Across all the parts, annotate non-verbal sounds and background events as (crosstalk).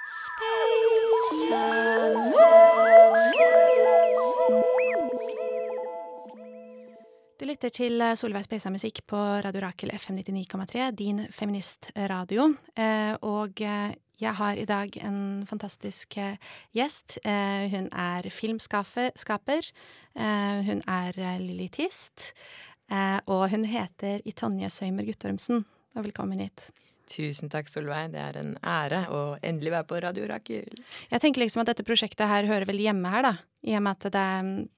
Du lytter til Solveig Speisa musikk på Radio Rakel FM 99,3, din feministradio. Eh, og eh, jeg har i dag en fantastisk eh, gjest. Hun er filmskaper. Hun er lilitist. og hun heter Itonje Søymer Guttormsen. Og velkommen hit. Tusen takk, Solveig. Det er en ære å endelig være på Radio Rakel. Jeg tenker liksom at dette prosjektet her hører vel hjemme her, da. I og med at det,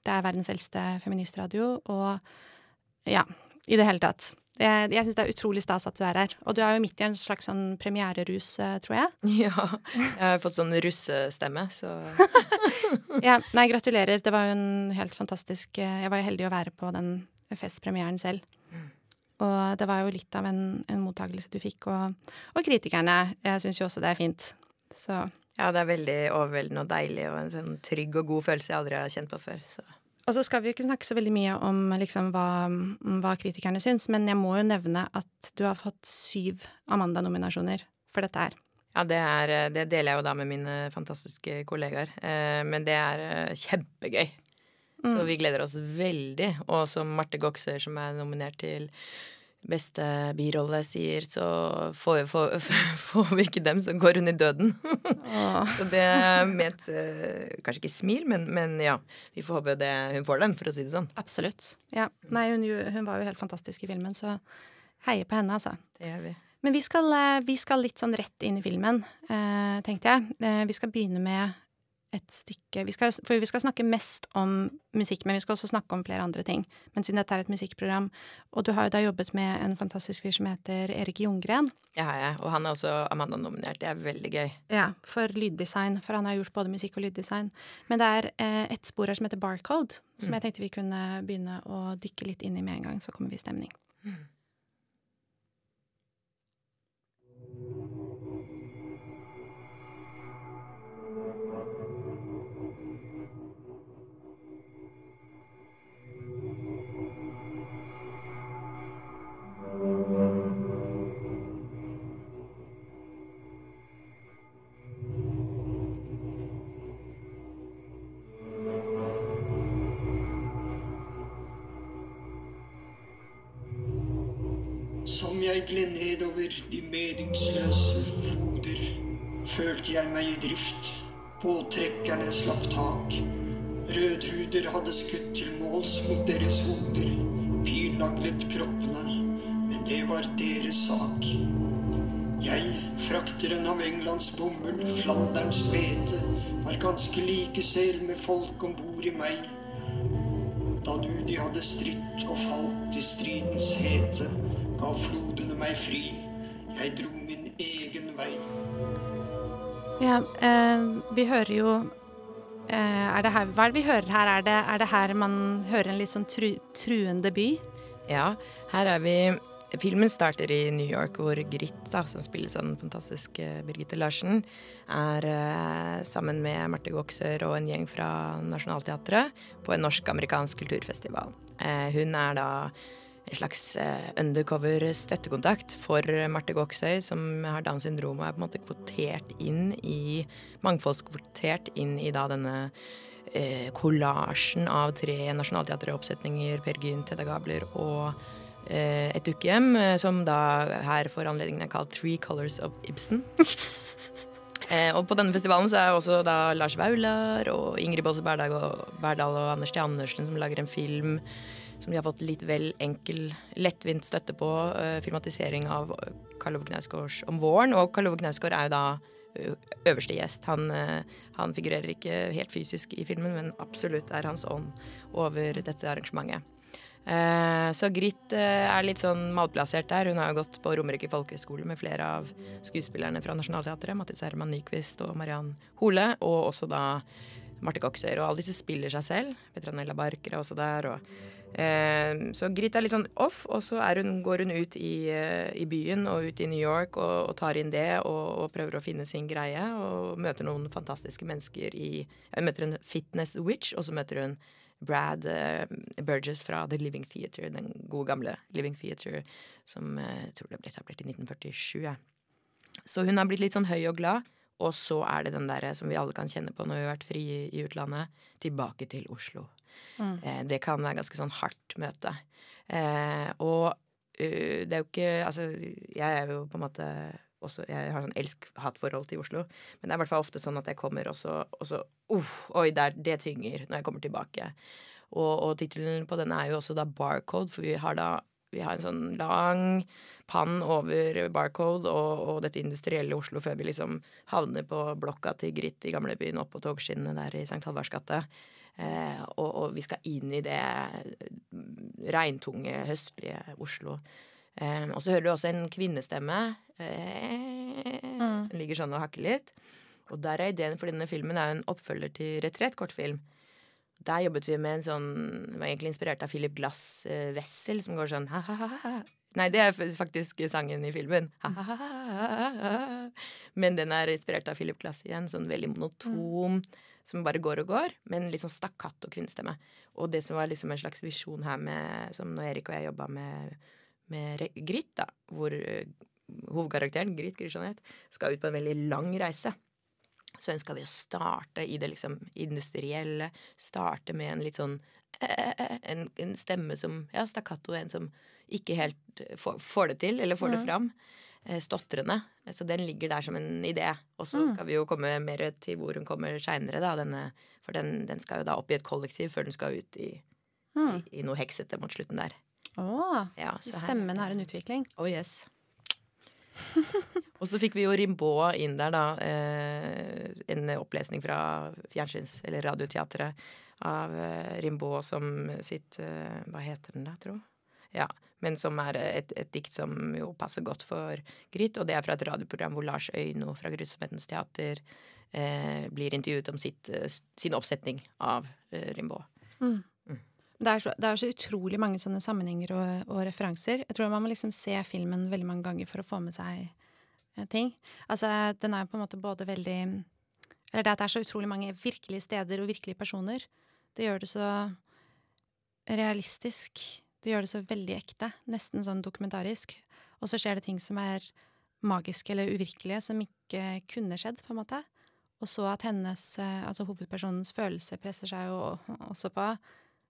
det er verdens eldste feministradio, og ja, i det hele tatt. Jeg, jeg syns det er utrolig stas at du er her. Og du er jo midt i en slags sånn premiererus, tror jeg. (laughs) Ja. Jeg har fått sånn russestemme, så (laughs) Ja. Nei, gratulerer. Det var jo en helt fantastisk Jeg var jo heldig å være på den festpremieren selv. Og det var jo litt av en, en mottakelse du fikk, og, og kritikerne syns jo også det er fint. Så Ja, det er veldig overveldende og deilig og en sånn trygg og god følelse jeg aldri har kjent på før. Så. Og så skal vi jo ikke snakke så veldig mye om liksom hva, hva kritikerne syns, men jeg må jo nevne at du har fått syv Amanda-nominasjoner for dette her. Ja, det, er, det, deler jeg jo da med mine fantastiske kollegaer. Eh, men det er eh, kjempegøy. Mm. Så vi gleder oss veldig. Og som Marte Goksøyr, som er nominert til beste birolle, sier, så får, får, (laughs) får, vi ikke dem, så går hun i døden. (laughs) så det med et eh, Kanskje ikke smil, men, men, ja. Vi får håpe det, hun får den, for å si det sånn. Absolutt. Ja. Nei, hun, hun var jo helt fantastisk i filmen, så heier på henne, altså. Det gjør vi. Men vi skal, eh, vi skal litt sånn rett inn i filmen, eh, tenkte jeg. Vi skal begynne med et stykke vi skal, For vi skal snakke mest om musikk, men vi skal også snakke om flere andre ting. Men siden dette er et musikkprogram, og du har jo da jobbet med en fantastisk fyr som heter Erik Jungren. Det har jeg, og han er også Amanda-nominert. Det er veldig gøy. Ja, for lyddesign, for han har gjort både musikk og lyddesign. Men det er eh, et spor her som heter Barcode, som mm. jeg tenkte vi kunne begynne å dykke litt inn i med en gang, så kommer vi i stemning. Mm. Meningsløse floder, følte jeg meg i drift. Båttrekkerne slapp tak. Rødhuder hadde skutt til måls mot deres hoder, Pyrnaglet kroppene, men det var deres sak. Jeg, frakteren av Englands bomull, Flanderns hvete, var ganske like selv med folk om bord i meg. Da nu de hadde stritt og falt i stridens hete, gav flodene meg fri. Jeg dro min egen vei. Ja, eh, vi hører jo eh, er det her, Hva er det vi hører her? Er det, er det her man hører en litt sånn tru, truende by? Ja, her er vi Filmen starter i New York, hvor Grit, da, som spilles av den fantastiske Birgitte Larsen, er eh, sammen med Marte Goksør og en gjeng fra Nationaltheatret på en norsk-amerikansk kulturfestival. Eh, hun er da en slags eh, undercover støttekontakt for Marte Goksøy, som har Downs syndrom og er på en måte kvotert inn i Mangfoldskvotert inn i da denne eh, kollasjen av tre nasjonalteateroppsetninger, Per Gynt, Hedda Gabler og eh, et dukkehjem, eh, som da her for anledningen er kalt Three Colors of Ibsen. (laughs) eh, og på denne festivalen så er også da Lars Vaular og Ingrid Baase Berdal og, Berdal og Anders T. Andersen som lager en film som de har fått litt vel enkel, lettvint støtte på. Uh, filmatisering av Karl Ove Knausgårds om våren. Og Karl Ove Knausgård er jo da uh, øverste gjest. Han, uh, han, figurerer ikke helt fysisk i filmen, men absolutt er hans ånd over dette arrangementet. Så Grit er litt sånn malplassert der. Hun har jo gått på Romerike folkehøgskole med flere av skuespillerne fra Nationaltheatret. Mattis Herman Nyquist og Mariann Hole, og også da Marte Coxer. Og alle disse spiller seg selv. Petranella Barker er også der. og Eh, så Grit er litt sånn off, og så hun, går hun ut i, eh, i, byen og ut i New York og, og tar inn det og, og, prøver å finne sin greie. Og møter noen fantastiske mennesker i Hun møter en fitness witch, og så møter hun Brad uh, Burgess fra The Living Theatre, den gode gamle Living Theatre som jeg uh, tror det ble etablert i 1947. Så hun har blitt litt sånn høy og glad. Og så er det den derre som vi alle kan kjenne på når vi har vært fri i utlandet. Tilbake til Oslo. Mm. Eh, det kan være ganske sånn hardt møte. Eh, og uh, det er jo ikke Altså, jeg er jo på en måte også, Jeg har sånn elsk-hat-forhold til Oslo. Men det er i hvert fall ofte sånn at jeg kommer, og så, og så uh, Oi, der, det tynger når jeg kommer tilbake. Og, og tittelen på denne er jo også da Barcode, for vi har da vi har en sånn lang pann over Barcode og, og, dette industrielle Oslo før vi liksom havner på blokka til Gritt i gamlebyen oppå på togskinnene der i St. Halvards gate. Eh, og, og, vi skal inn i det regntunge, høstlige Oslo. Eh, og så hører du også en kvinnestemme eh, mm. som ligger sånn og hakker litt. Og der er ideen for denne filmen er en oppfølger til Retrett kortfilm. Der jobbet vi med en sånn var egentlig inspirert av Philip Glass eh, Wessel, som går sånn ha-ha-ha. Nei, det er faktisk sangen i filmen. Ha-ha-ha. Men den er inspirert av Philip Glass igjen. Sånn veldig monotom, som bare går og går. med en litt sånn stakkato kvinnestemme. Og det som var liksom en slags visjon her med Som når Erik og jeg jobba med, med Grit, da, hvor uh, hovedkarakteren, Grit Grisjanet, skal ut på en veldig lang reise så ønska vi å starte i det liksom industrielle. Starte med en litt sånn eh, (laughs) en, en stemme som Ja, stakkato, en som ikke helt får, får det til, eller får det fram. Eh, stotrende. Så den ligger der som en idé. Og så mm. skal vi jo komme mer til hvor hun kommer seinere, for den, den, skal jo da opp i et kollektiv før den skal ut i, mm. i, i noe heksete mot slutten der. Oh, ja, stemmen har en utvikling. Oh yes. og så fikk vi jo Rimbaud inn der, da. Eh, en opplesning fra fjernsyns- eller radioteatret av eh, Rimbaud som sitt eh, Hva heter den da, tro? Ja. Men som er et, et, dikt som jo passer godt for Gryt. Og det er fra et radioprogram hvor Lars Øyno fra Grusomhetens teater eh, blir intervjuet om sitt, eh, sin oppsetning av eh, Rimbaud. Mm. Det er, så, det er, så, utrolig mange sånne sammenhenger og, og, referanser. Jeg tror man må liksom se filmen veldig mange ganger for å få med seg eh, ting. Altså, den er på en måte både veldig Eller det at det er så utrolig mange virkelige steder og virkelige personer. Det gjør det så realistisk. Det gjør det så veldig ekte. Nesten sånn dokumentarisk. Og så skjer det ting som er magiske eller uvirkelige, som ikke kunne skjedd, på en måte. Og så at hennes, eh, altså hovedpersonens følelse presser seg jo også på.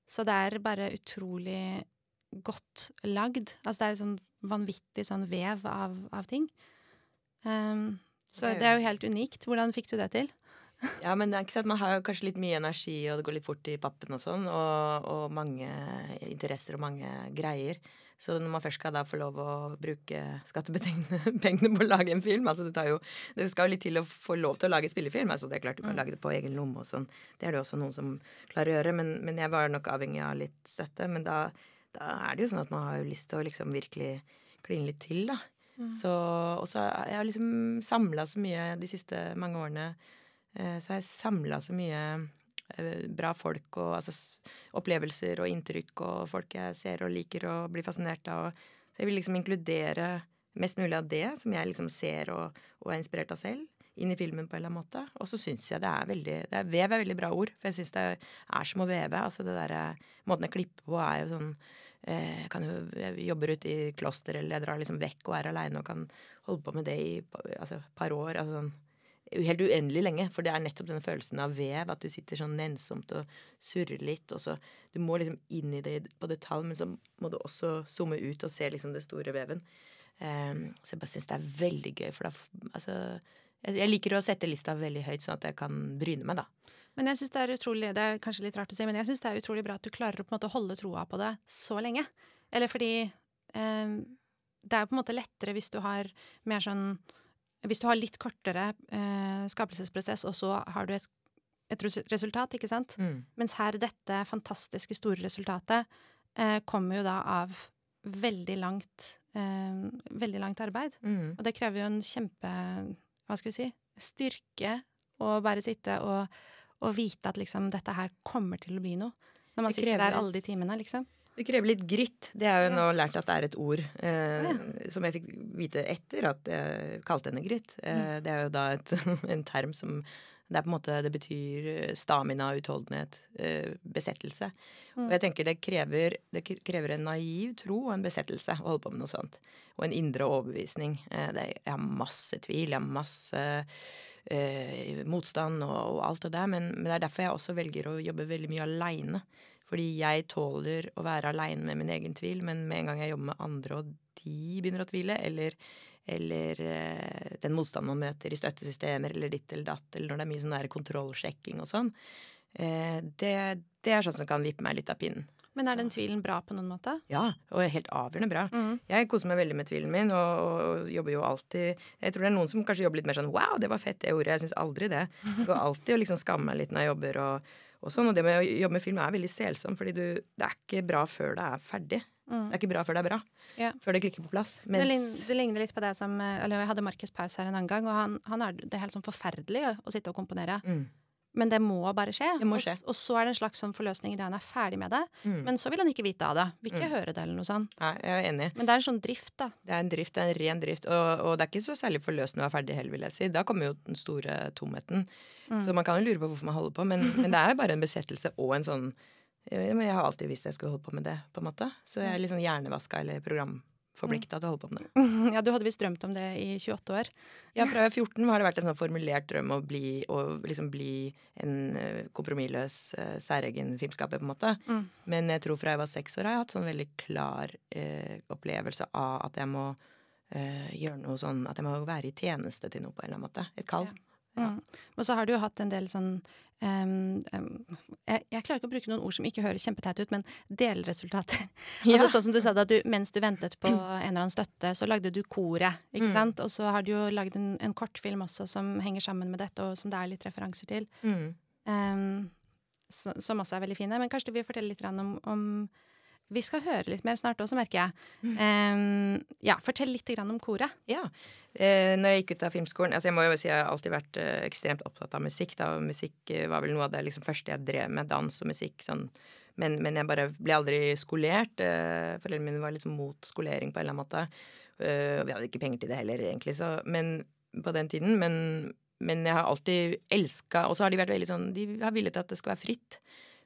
Så det er bare utrolig godt lagd. Altså det er sånn vanvittig sånn vev av, av ting. Um, så det er jo helt unikt. Hvordan fikk du det til? Ja, men det er ikke sant, man har jo kanskje litt mye energi, og det går litt fort i pappen og sånn, og, og mange interesser og mange greier. Så når man først skal da få lov å bruke skattepengene (laughs) på å lage en film altså det, jo, det, skal jo litt til å få lov til å lage spillefilm. altså Det er klart du kan mm. lage det på egen lomme og sånn. Det er det også noen som klarer å gjøre. Men, men jeg var nok avhengig av litt støtte. Men da, da, er det jo sånn at man har jo lyst til å liksom virkelig kline litt til, da. Mm. Så, og så jeg har liksom samla så mye de siste mange årene. Eh, så har jeg samla så mye Eh, bra folk og altså, opplevelser og inntrykk og folk jeg ser og liker og blir fascinert av. Så jeg vil liksom inkludere mest mulig av det som jeg liksom ser og, og er inspirert av selv, inn i filmen på en eller annen måte. Og så syns jeg det er veldig det er, Vev er veldig bra ord, for jeg syns det er som å veve. Altså det derre Måten jeg klipper på, er jo sånn eh, kan jo, Jeg jobber ute i kloster, eller jeg drar liksom vekk og er aleine og kan holde på med det i altså, par år. altså sånn helt uendelig lenge. For det er nettopp denne følelsen av vev, at du sitter sånn nennsomt og surrer litt. og så Du må liksom inn i det på detalj, men så må du også zoome ut og se liksom det store veven. Um, så jeg bare syns det er veldig gøy, for da Altså jeg, liker å sette lista veldig høyt, sånn at jeg kan bryne meg, da. Men jeg synes det er utrolig, det er kanskje litt rart å si, men jeg syns det er utrolig bra at du klarer å på en måte holde troa på det så lenge. Eller fordi um, det er på en måte lettere hvis du har mer sånn hvis du har litt kortere eh, skapelsesprosess, og så har du et, et resultat, ikke sant? Mm. Mens her, dette fantastiske store resultatet eh, kommer jo da av veldig langt eh, veldig langt arbeid. Mm. Og det krever jo en kjempe Hva skal vi si styrke å bare sitte og, og vite at liksom dette her kommer til å bli noe. Når man sitter der alle de timene, liksom. Det krever litt gritt. Det jeg jo nå lært at det er et ord eh, ja. som jeg fikk vite etter at jeg kalte henne gritt. Eh, mm. det er jo da et, (laughs) en term som det er på en måte, det betyr stamina, utholdenhet, eh, besettelse. Mm. Og jeg tenker det krever, det krever en naiv tro og en besettelse å holde på med noe sånt. Og en indre overbevisning. Eh, det, jeg har masse tvil, jeg har masse eh, motstand og, og, alt det der. Men, men, det er derfor jeg også velger å jobbe veldig mye aleine. Fordi jeg tåler å være aleine med min egen tvil, men med en gang jeg jobber med andre, og de begynner å tvile, eller, eller eh, den motstanden man møter i støttesystemer, eller ditt eller datt, eller når det er mye sånn kontrollsjekking og sånn, eh, det, det er sånn som kan vippe meg litt av pinnen. Men er den tvilen bra på noen måte? Ja, og helt avgjørende bra. Mm. Jeg koser meg veldig med tvilen min, og, og, jobber jo alltid Jeg tror det er noen som kanskje jobber litt mer sånn Wow, det var fett, det ordet. Jeg syns aldri det. Jeg går alltid og liksom skammer meg litt når jeg jobber og, og sånn. Og det med å jobbe med film er veldig selsomt, fordi du Det er ikke bra før det er ferdig. Mm. Det er ikke bra før det er bra. Ja. Før det klikker på plass. Mens... Det, ligner, det, ligner litt på det som Eller jeg hadde Markus Paus her en annen gang, og han, han er, det er helt sånn forferdelig å sitte og komponere. Mm. Men det må bare skje. Må skje. Og, og, så er det en slags sånn forløsning idet han er ferdig med det. Mm. Men så vil han ikke vite av det. Vil ikke mm. høre det eller noe sånt. Nei, jeg er enig. Men det er en sånn drift, da. Det er en drift, det er en ren drift. Og, og det er ikke så særlig forløsende å være ferdig heller, vil jeg si. Da kommer jo den store tomheten. Mm. Så man kan jo lure på hvorfor man holder på, men, (laughs) men det er bare en besettelse og en sånn jeg, jeg har alltid visst jeg skulle holde på med det, på en måte. Så jeg er litt sånn hjernevaska eller program forplikta til å holde på med det. (laughs) Ja, Du hadde visst drømt om det i 28 år? Ja, fra 14 har det vært en sånn formulert drøm å bli, å liksom bli en uh, kompromissløs, uh, særegen filmskaper, på en måte. Mm. Men jeg tror fra jeg var seks år har jeg hatt sånn veldig klar uh, opplevelse av at jeg må gjøre noe sånn At jeg må være i tjeneste til noe på en eller annen måte. Et kall. Ja. Ja. Mm. Og så har du jo hatt en del sånn um, um, jeg, jeg, klarer ikke å bruke noen ord som ikke høres kjempeteit ut, men delresultater. (laughs) Ja. altså Sånn som du sa at du, mens du ventet på (clears throat) en eller annen støtte, så lagde du koret. ikke mm. sant? Og så har du jo lagd en, en, kortfilm også som henger sammen med dette, og som det er litt referanser til. Mm. Um, så, som også er veldig fine. Men kanskje du vil fortelle litt om, om vi skal høre litt mer snart også, merker jeg. Mm. Um, ja, Fortell litt om koret. Ja. Eh, når jeg gikk ut av filmskolen altså Jeg må jo si jeg har alltid vært eh, ekstremt opptatt av musikk. da, Musikk eh, var vel noe av det liksom, første jeg drev med. Dans og musikk. sånn men, men, jeg bare ble aldri skolert. Uh, Foreldrene mine var liksom mot skolering på en eller annen måte. Uh, og vi hadde ikke penger til det heller, egentlig, så, men, på den tiden. Men, men jeg har alltid elska Og så har de vært veldig sånn De har villet at det skal være fritt.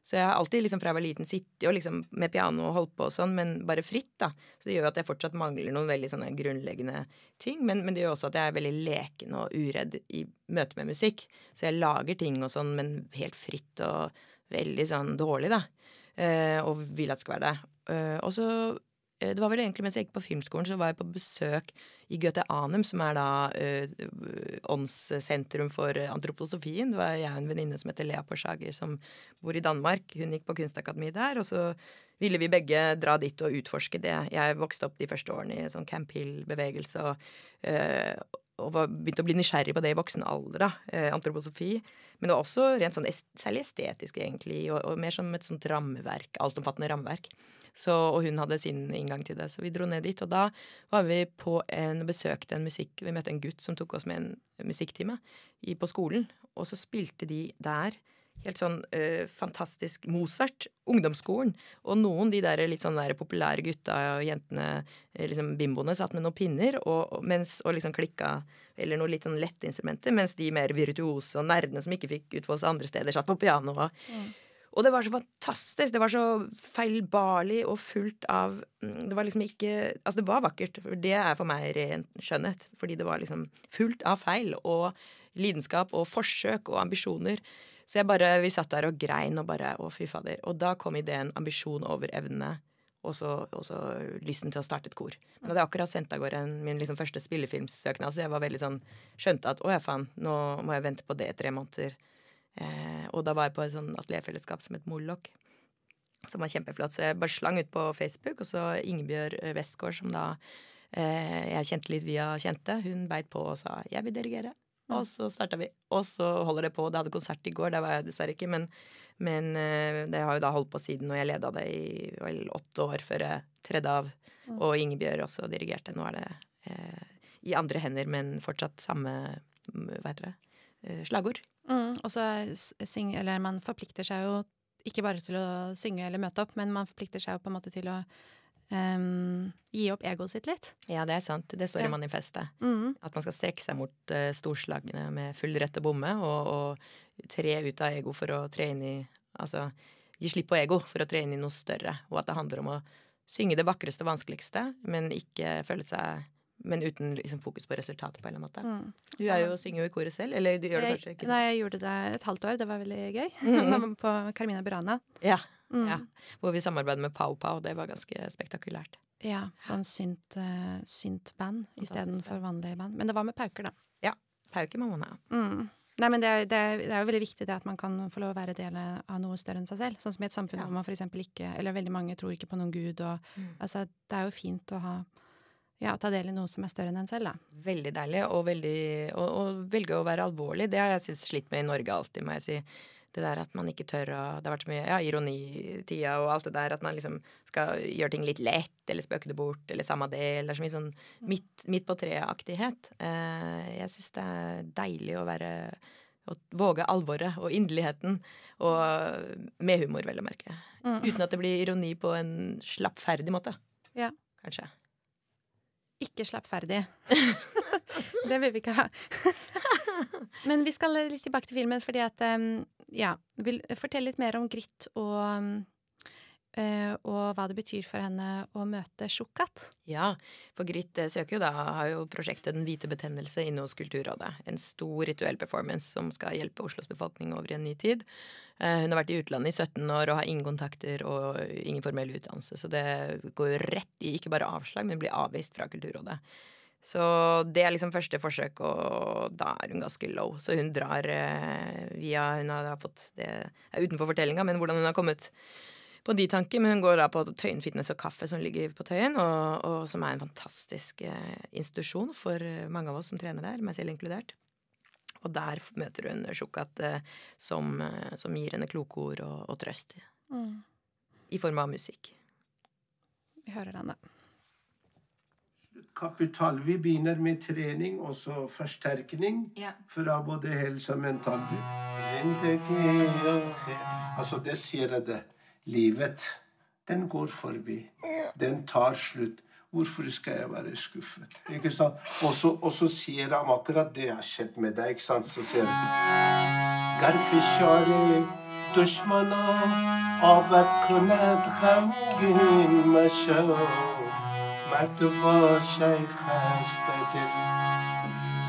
Så jeg har alltid liksom fra jeg var liten sittet liksom med piano og holdt på og sånn, men bare fritt, da. Så det gjør at jeg fortsatt mangler noen veldig sånne grunnleggende ting. Men, men det gjør også at jeg er veldig leken og uredd i møte med musikk. Så jeg lager ting og sånn, men helt fritt og veldig sånn dårlig, da. Uh, og vil at det skal være det. Uh, og så Eh, det var vel egentlig mens jeg gikk på filmskolen, så var jeg på besøk i Goethe Anum, som er da uh, åndssentrum for antroposofien. Det var jeg og en venninne som heter Lea Porsager, som bor i Danmark. Hun gikk på Kunstakademiet der, og så ville vi begge dra dit og utforske det. Jeg vokste opp de første årene i sånn Camp Hill-bevegelse og, uh, og var, begynte å bli nysgjerrig på det i voksen alder, da, uh, antroposofi. Men det var også rent sånn est særlig estetisk, egentlig, og, og, mer som et sånt rammeverk, altomfattende rammeverk. Så, og hun hadde sin inngang til det, så vi dro ned dit. Og da var vi på en, besøkte en musikk Vi møtte en gutt som tok oss med en musikktime på skolen. Og så spilte de der helt sånn uh, fantastisk Mozart, ungdomsskolen. Og noen, de der litt sånn der populære gutta og jentene, eh, liksom bimboene, satt med noen pinner og, mens, og liksom klikka eller noen litt sånn lette instrumenter, mens de mer virtuose og nerdene som ikke fikk utfolde seg andre steder, satt på pianoet. Mm. Og det var så fantastisk. Det var så feilbarlig og fullt av mm, Det var liksom ikke Altså, det var vakkert. For det er for meg ren skjønnhet. Fordi det var liksom fullt av feil og lidenskap og forsøk og ambisjoner. Så jeg bare Vi satt der og grein og bare Å, fy fader. Og da kom ideen ambisjon over evnene. Og så, og så lysten til å starte et kor. Men hadde jeg akkurat sendt av gårde min liksom første spillefilmsøknad, så jeg var veldig sånn Skjønte at å ja, faen, nå må jeg vente på det i tre måneder. Eh, og da var jeg på et sånn atelierfellesskap som het Mollok, som var kjempeflott. Så jeg bare slang ut på Facebook, og så Ingebjørg Westgård, som da eh, jeg kjente litt via kjente, hun beit på og sa 'jeg vil dirigere'. Og så starta vi. Og så holder det på. Det hadde konsert i går, der var jeg dessverre ikke, men, men eh, det har jo da holdt på siden, og jeg leda det i vel åtte år før jeg tredde av. Og Ingebjørg også dirigerte. Nå er det eh, i andre hender, men fortsatt samme hva heter det, eh, slagord. Mm, og så man forplikter seg jo ikke bare til å synge eller møte opp, men man forplikter seg jo på en måte til å um, gi opp egoet sitt litt. Ja, det er sant. Det står ja. i manifestet. Mm. At man skal strekke seg mot uh, storslagene med full rett å bomme, og, og tre ut av ego for å tre inn i Altså gi slipp på ego for å tre inn i noe større. Og at det handler om å synge det vakreste og vanskeligste, men ikke føle seg men uten liksom, fokus på resultatet på en eller annen måte. Mm. Du er jo, synger jo i koret selv, eller du gjør det kanskje ikke? nei, jeg gjorde det et halvt år. Det var veldig gøy. Mm. (laughs) på Carmina Burana. Ja, Mm. ja. Hvor vi samarbeidet med Pau Pau. Det var ganske spektakulært. Ja, sånn synt, uh, synt-band Fantastisk istedenfor vanlig band. Men det var med pauker, da. Ja, pauker Pauke Mamona. Mm. Nei, men det er, det, er, det er jo veldig viktig det at man kan få lov å være del av noe større enn seg selv. Sånn som i et samfunn Ja. hvor man for eksempel ikke Eller veldig mange tror ikke på noen gud, og Mm. altså Det er jo fint å ha Ja, ta del i noe som er større enn en selv, da. Veldig deilig, og veldig velge å være alvorlig, det har jeg synes slitt med i Norge alltid, må jeg si. Det der at man ikke tør å Det har vært så mye ja, ironitida og alt det der, at man liksom skal gjøre ting litt lett, eller spøke det bort, eller samme det, eller så mye sånn midt, midt på treet-aktighet. Eh, jeg syns det er deilig å være Å våge alvoret og inderligheten, og med humor, vel å merke. Mm. Uten at det blir ironi på en slappferdig måte. Ja. Kanskje. Ikke slappferdig. (laughs) det vil vi ikke ha. (laughs) Men vi skal litt tilbake til filmen, fordi at um, Ja, vil fortelle litt mer om Grit og um, eh, og hva det betyr for henne å møte Sjukkat. Ja, for Grit eh, søker jo da, har jo prosjektet Den hvite betennelse inne hos Kulturrådet. En stor rituell performance som skal hjelpe Oslos befolkning over i en ny tid. Eh, Hun har vært i utlandet i 17 år og har ingen kontakter og ingen formell utdannelse. Så det går rett i ikke bare avslag, men blir avvist fra Kulturrådet. Så det er liksom første forsøk, og da er hun ganske low. Så hun drar eh, via Hun har fått Det er utenfor fortellinga, men hvordan hun har kommet på de tanker, men hun går da på Tøyen Fitness og Kaffe som ligger på Tøyen, og, og som er en fantastisk eh, institusjon for mange av oss som trener der, meg selv inkludert. Og der møter hun Shukat eh, som, eh, som gir henne kloke ord og, og trøst. I form av musikk. Vi hører den, da. Kapital. Vi begynner med trening og så forsterkning Ja. fra både helse og mental. Altså, det sier jeg det. Livet, den går forbi. Den tar slutt. Hvorfor skal jeg være skuffet? Ikke sant? Og så, og så sier han akkurat det har skjedd med deg. ikke sant? Så sier han Garfishare dushmana abad kunad ghamgin masho مرد باشه خسته دل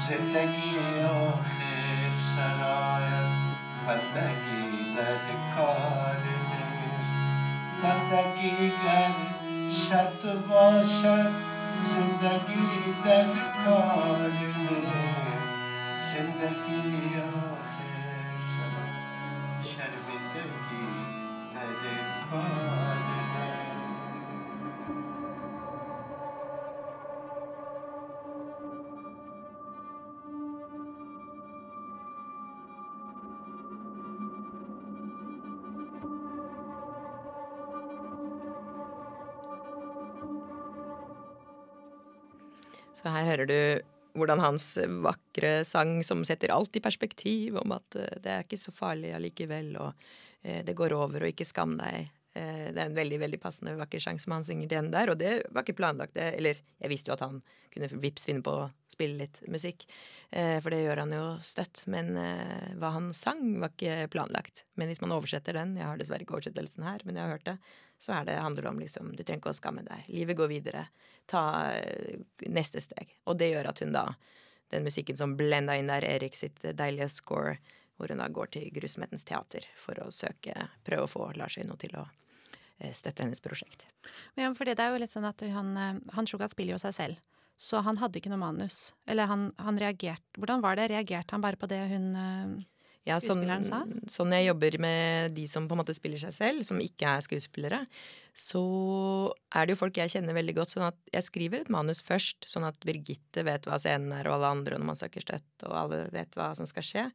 زندگی آخر سرایم بندگی در کار نیست بندگی گر şart başa zindagiden kalır zindagiden Så her hører du hvordan hans vakre sang som setter alt i perspektiv, om at eh, det er ikke så farlig allikevel, og eh, det går over, og ikke skam deg. Eh, Det er en veldig veldig passende vakker sang som han synger den der, og det var ikke planlagt. Eller jeg visste jo at han kunne vips finne på å spille litt musikk, for det gjør han jo støtt. Men hva han sang, var ikke planlagt. Men hvis man oversetter den, jeg har dessverre ikke oversettelsen her, men jeg har hørt det, så det, handler det om liksom Du trenger ikke å skamme deg. Livet går videre. Ta eh, neste steg. Og det gjør at hun da Den musikken som blenda inn der, Erik sitt deilige score, hvor hun da går til Grusomhetens teater for å søke Prøve å få Lars Øyno til å eh, støtte hennes prosjekt. Ja, fordi det er jo litt sånn at han, eh, han Sjukat spiller jo seg selv. Så han hadde ikke noe manus. Eller han, han reagerte Hvordan var det? Reagerte han bare på det hun Ja, Skuespilleren sa? sånn jeg jobber med de som på en måte spiller seg selv, som ikke er skuespillere, så er det jo folk jeg kjenner veldig godt. Sånn at jeg skriver et manus først, sånn at Birgitte vet hva scenen er, og alle andre når man søker støtt, og alle vet hva som skal skje.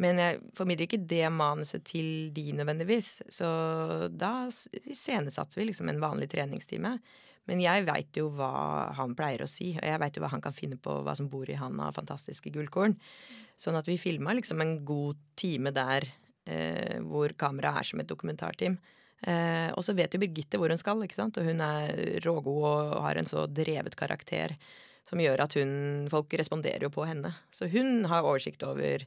Men jeg formidler ikke det manuset til de nødvendigvis. Så da iscenesatte vi liksom en vanlig treningstime. Men jeg veit jo hva han pleier å si, og jeg veit jo hva han kan finne på, hva som bor i han av fantastiske gullkorn. Sånn at vi filma liksom en god time der eh, hvor kameraet er som et dokumentarteam. Eh, og så vet jo Birgitte hvor hun skal, ikke sant? og hun er rågod og har en så drevet karakter som gjør at hun Folk responderer jo på henne. Så hun har oversikt over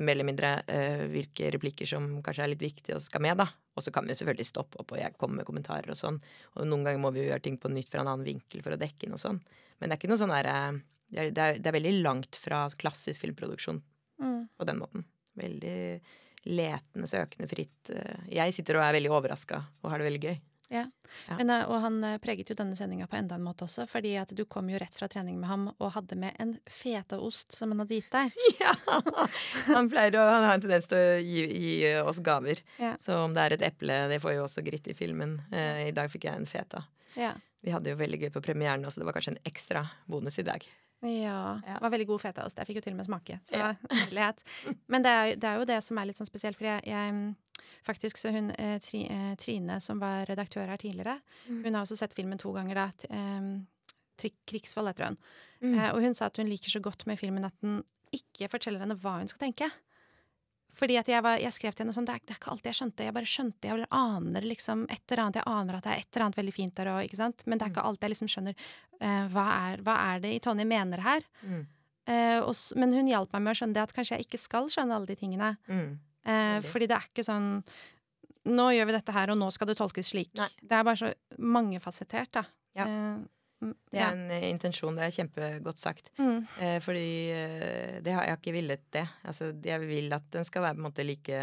mer eller mindre eh, hvilke replikker som kanskje er litt viktige og skal med, da. Og så kan vi selvfølgelig stoppe opp, og jeg kommer med kommentarer og sånn. Og noen ganger må vi jo gjøre ting på nytt fra en annen vinkel for å dekke inn og sånn. Men det er ikke noe sånn derre det, er- det, er- det er veldig langt fra klassisk filmproduksjon Mm. på den måten. Veldig letende, søkende, fritt. Eh, Jeg sitter og er veldig overraska og har det veldig gøy. Ja. Men, eh, og han eh, preget jo denne sendinga på enda en måte også, fordi at du kom jo rett fra trening med ham og hadde med en fetaost som han hadde gitt deg. (laughs) Ja, Han pleier å han har en tendens til å gi, gi oss gaver. Ja. Så om det er et eple, det får jo også Gritt i filmen. Eh, I dag fikk jeg en feta. Ja. Vi hadde jo veldig gøy på premieren, også, det var kanskje en ekstra bonus i dag. Ja. Ja. Det var veldig god fetaost. Jeg fikk jo til og med smake. Så Ja. (laughs) Men det er, det er jo det som er litt sånn spesielt, for jeg, jeg Faktisk så hun eh, eh, Trine, som var redaktør her tidligere, Mm. hun har også sett filmen to ganger, da. em, Tri- heter hun. Mm. Eh, og hun sa at hun liker så godt med filmen at den ikke forteller henne hva hun skal tenke. Fordi at jeg, var, jeg skrev til henne sånn det er, det er ikke alltid jeg skjønte. Jeg bare skjønte, jeg aner liksom et eller annet. Jeg aner at det er et eller annet veldig fint der sant. Men det er ikke alltid jeg liksom skjønner eh, hva, er, hva er det i Tonje mener her. Mm. Eh, og, men hun hjalp meg med å skjønne det at kanskje jeg ikke skal skjønne alle de tingene. Mm. Eh, fordi det er ikke sånn Nå gjør vi dette her, og nå skal det tolkes slik. Nei. Det er bare så mangefasettert, da. Ja. Eh, Det er en eh, intensjon. Det er kjempegodt sagt. Mm. Eh, fordi eh, det har jeg ikke villet det. Altså, jeg vil at den skal være på en måte like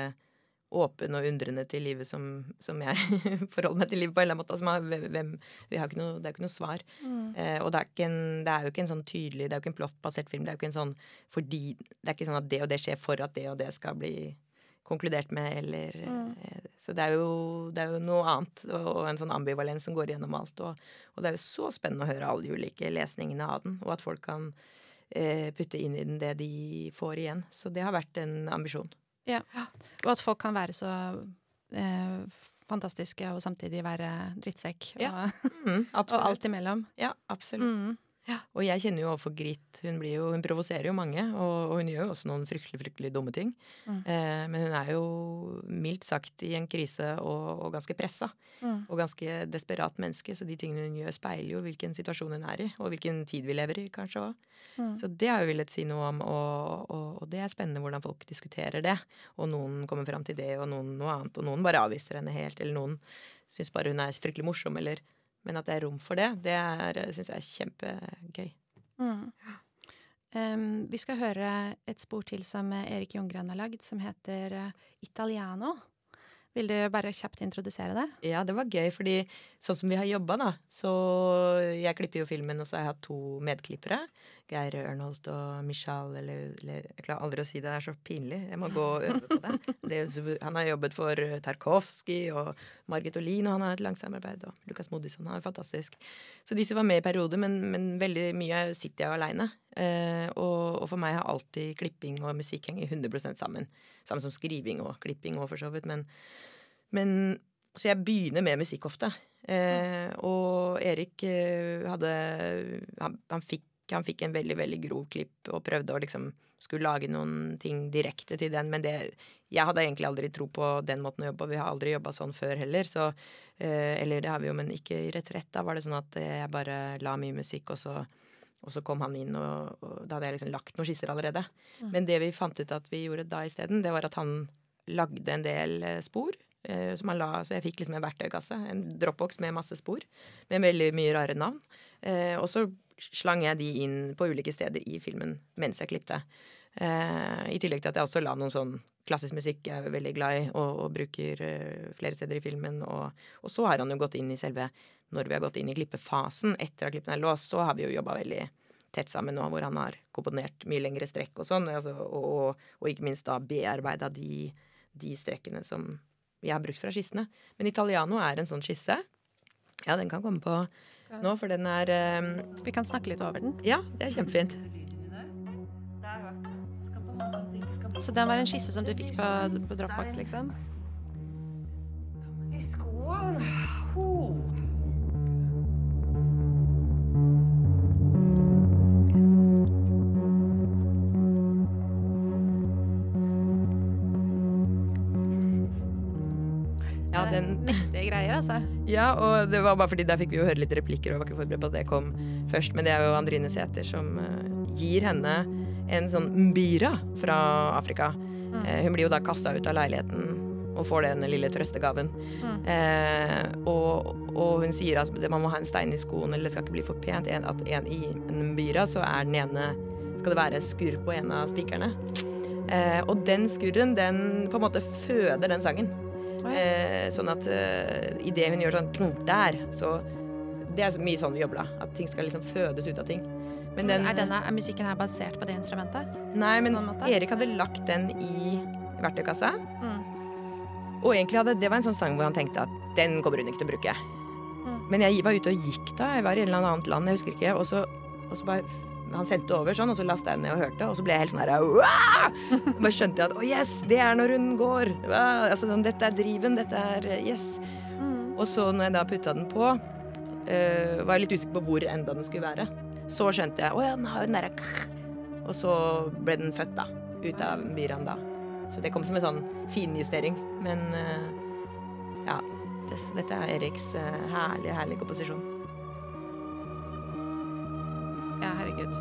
åpen og undrende til livet som, som jeg (laughs) forholder meg til livet på en eller annen måte. Altså, hvem, vi har ikke noe, det er jo ikke noe svar. Mm. Eh, og det er, ikke en, det er jo ikke en sånn tydelig Det er jo ikke en plottbasert film. Det er jo ikke en sånn fordi Det er ikke sånn at det og det skjer for at det og det skal bli konkludert med, eller Mm. eh, Så det er, jo, det er jo noe annet, og, en sånn ambivalens som går gjennom alt. Og, og det er jo så spennende å høre alle de ulike lesningene av den, og at folk kan eh, putte inn i den det de får igjen. Så det har vært en ambisjon. Ja, Og at folk kan være så eh, fantastiske og samtidig være drittsekk. Ja, Og, (laughs) Mm, og alt imellom. Ja, absolutt. Mm. Og jeg kjenner jo overfor Grit Hun, blir jo, hun provoserer jo mange, og, og hun gjør jo også noen fryktelig fryktelig dumme ting. Mm. Eh, men hun er jo mildt sagt i en krise og, og ganske pressa. Mm. Og ganske desperat menneske, så de tingene hun gjør, speiler jo hvilken situasjon hun er i. Og hvilken tid vi lever i, kanskje òg. Mm. Så det har jeg villet si noe om, og, og, og det er spennende hvordan folk diskuterer det. Og noen kommer fram til det, og noen noe annet, og noen bare avviser henne helt, eller noen syns bare hun er fryktelig morsom, eller Men at det er rom for det, det syns jeg er kjempegøy. Mm. Um, vi skal høre et spor til som Erik Ljunggren har lagd, som heter eh, Italiano. Vil du bare kjapt introdusere det? Ja, det var gøy, fordi sånn som vi har jobba, da Så jeg klipper jo filmen, og så har jeg hatt to medklippere. Geir Ørnholt og Michal, eller, eller Jeg klarer aldri å si det, det er så pinlig. Jeg må gå og (laughs) øve på det. det han har jobbet for Tarkovskij og Margit Olin, og han har et langt samarbeid. Og Lukas Modisson, han er fantastisk. Så disse var med i perioder, men, men veldig mye sitter jeg aleine. Eh, og, og for meg har alltid klipping og musikk henger 100 sammen. Samme som skriving og klipping òg, for så vidt. Men, men Så jeg begynner med musikk ofte. Eh, og Erik eh, hadde han, han, fikk, han fikk en veldig, veldig grov klipp og prøvde å liksom skulle lage noen ting direkte til den, men det Jeg hadde egentlig aldri tro på den måten å jobbe på. Vi har aldri jobba sånn før heller, så eh, Eller det har vi jo, men ikke i retrett. Da var det sånn at eh, jeg bare la mye musikk, og så og så kom han inn, og, og da hadde jeg liksom lagt noen skisser allerede. Men det vi fant ut at vi gjorde da isteden, det var at han lagde en del eh, spor. som han la, så jeg fikk liksom en verktøykasse, en dropbox med masse spor. Med veldig mye rare navn. Eh, og så slang jeg de inn på ulike steder i filmen mens jeg klipte. Eh, I tillegg til at jeg også la noen sånn klassisk musikk jeg er veldig glad i, og, og bruker eh, flere steder i filmen. Og, og så har han jo gått inn i selve Når vi har gått inn i klippefasen etter at klippen er låst, så har vi jo jobba veldig tett sammen nå, hvor han har komponert mye lengre strekk og sånn. Altså, og, og, ikke minst da bearbeida de, de strekkene som jeg har brukt fra skissene. Men Italiano er en sånn skisse. Ja, den kan komme på nå, for den er um... Vi kan snakke litt over den. Ja, det er kjempefint. Så den var en skisse som du fikk på, på Dropbox, liksom? I skoen. Mektige greier, altså. ja, og det var bare fordi der fikk vi jo høre litt replikker, og var ikke forberedt på at det kom først. Men det er jo Andrine Sæther som eh, gir henne en sånn mbira fra Afrika. Eh, hun blir jo da kasta ut av leiligheten og får den lille trøstegaven. Mm. Eh, og, og hun sier at man må ha en stein i skoen, eller det skal ikke bli for pent. En, at en, I en mbira så er den ene skal det være skurr på en av spikerne. Eh, og den skurren, den på en måte føder den sangen. Eh, sånn at eh, idet hun gjør sånn der, så Det er så mye sånn vi jobber da. At ting skal liksom fødes ut av ting. Men den, er, denne, er musikken her basert på det instrumentet? Nei, men? Erik hadde lagt den i verktøykassa. Mm. Og egentlig hadde, det var en sånn sang hvor han tenkte at den kommer hun ikke til å bruke. Mm. Men jeg var ute og gikk da. Jeg var i et eller annet land, jeg husker ikke. Og så, og så bare Han sendte over sånn, og så lasta jeg den ned og hørte, og så ble jeg helt sånn her «Wow!» Bare skjønte jeg at å yes, det er når hun går. Wow! Altså, dette er driven, dette er eh, yes. Mm. Og så når jeg da putta den på, uh, var jeg litt usikker på hvor enda den skulle være. Så skjønte jeg å ja, den har jo den derre Og så ble den født, da. Ut av Biran da. Så det kom som en sånn finjustering. Men uh, ja. Det, dette er Eriks eh, herlige, herlige komposisjon. Ja, herregud.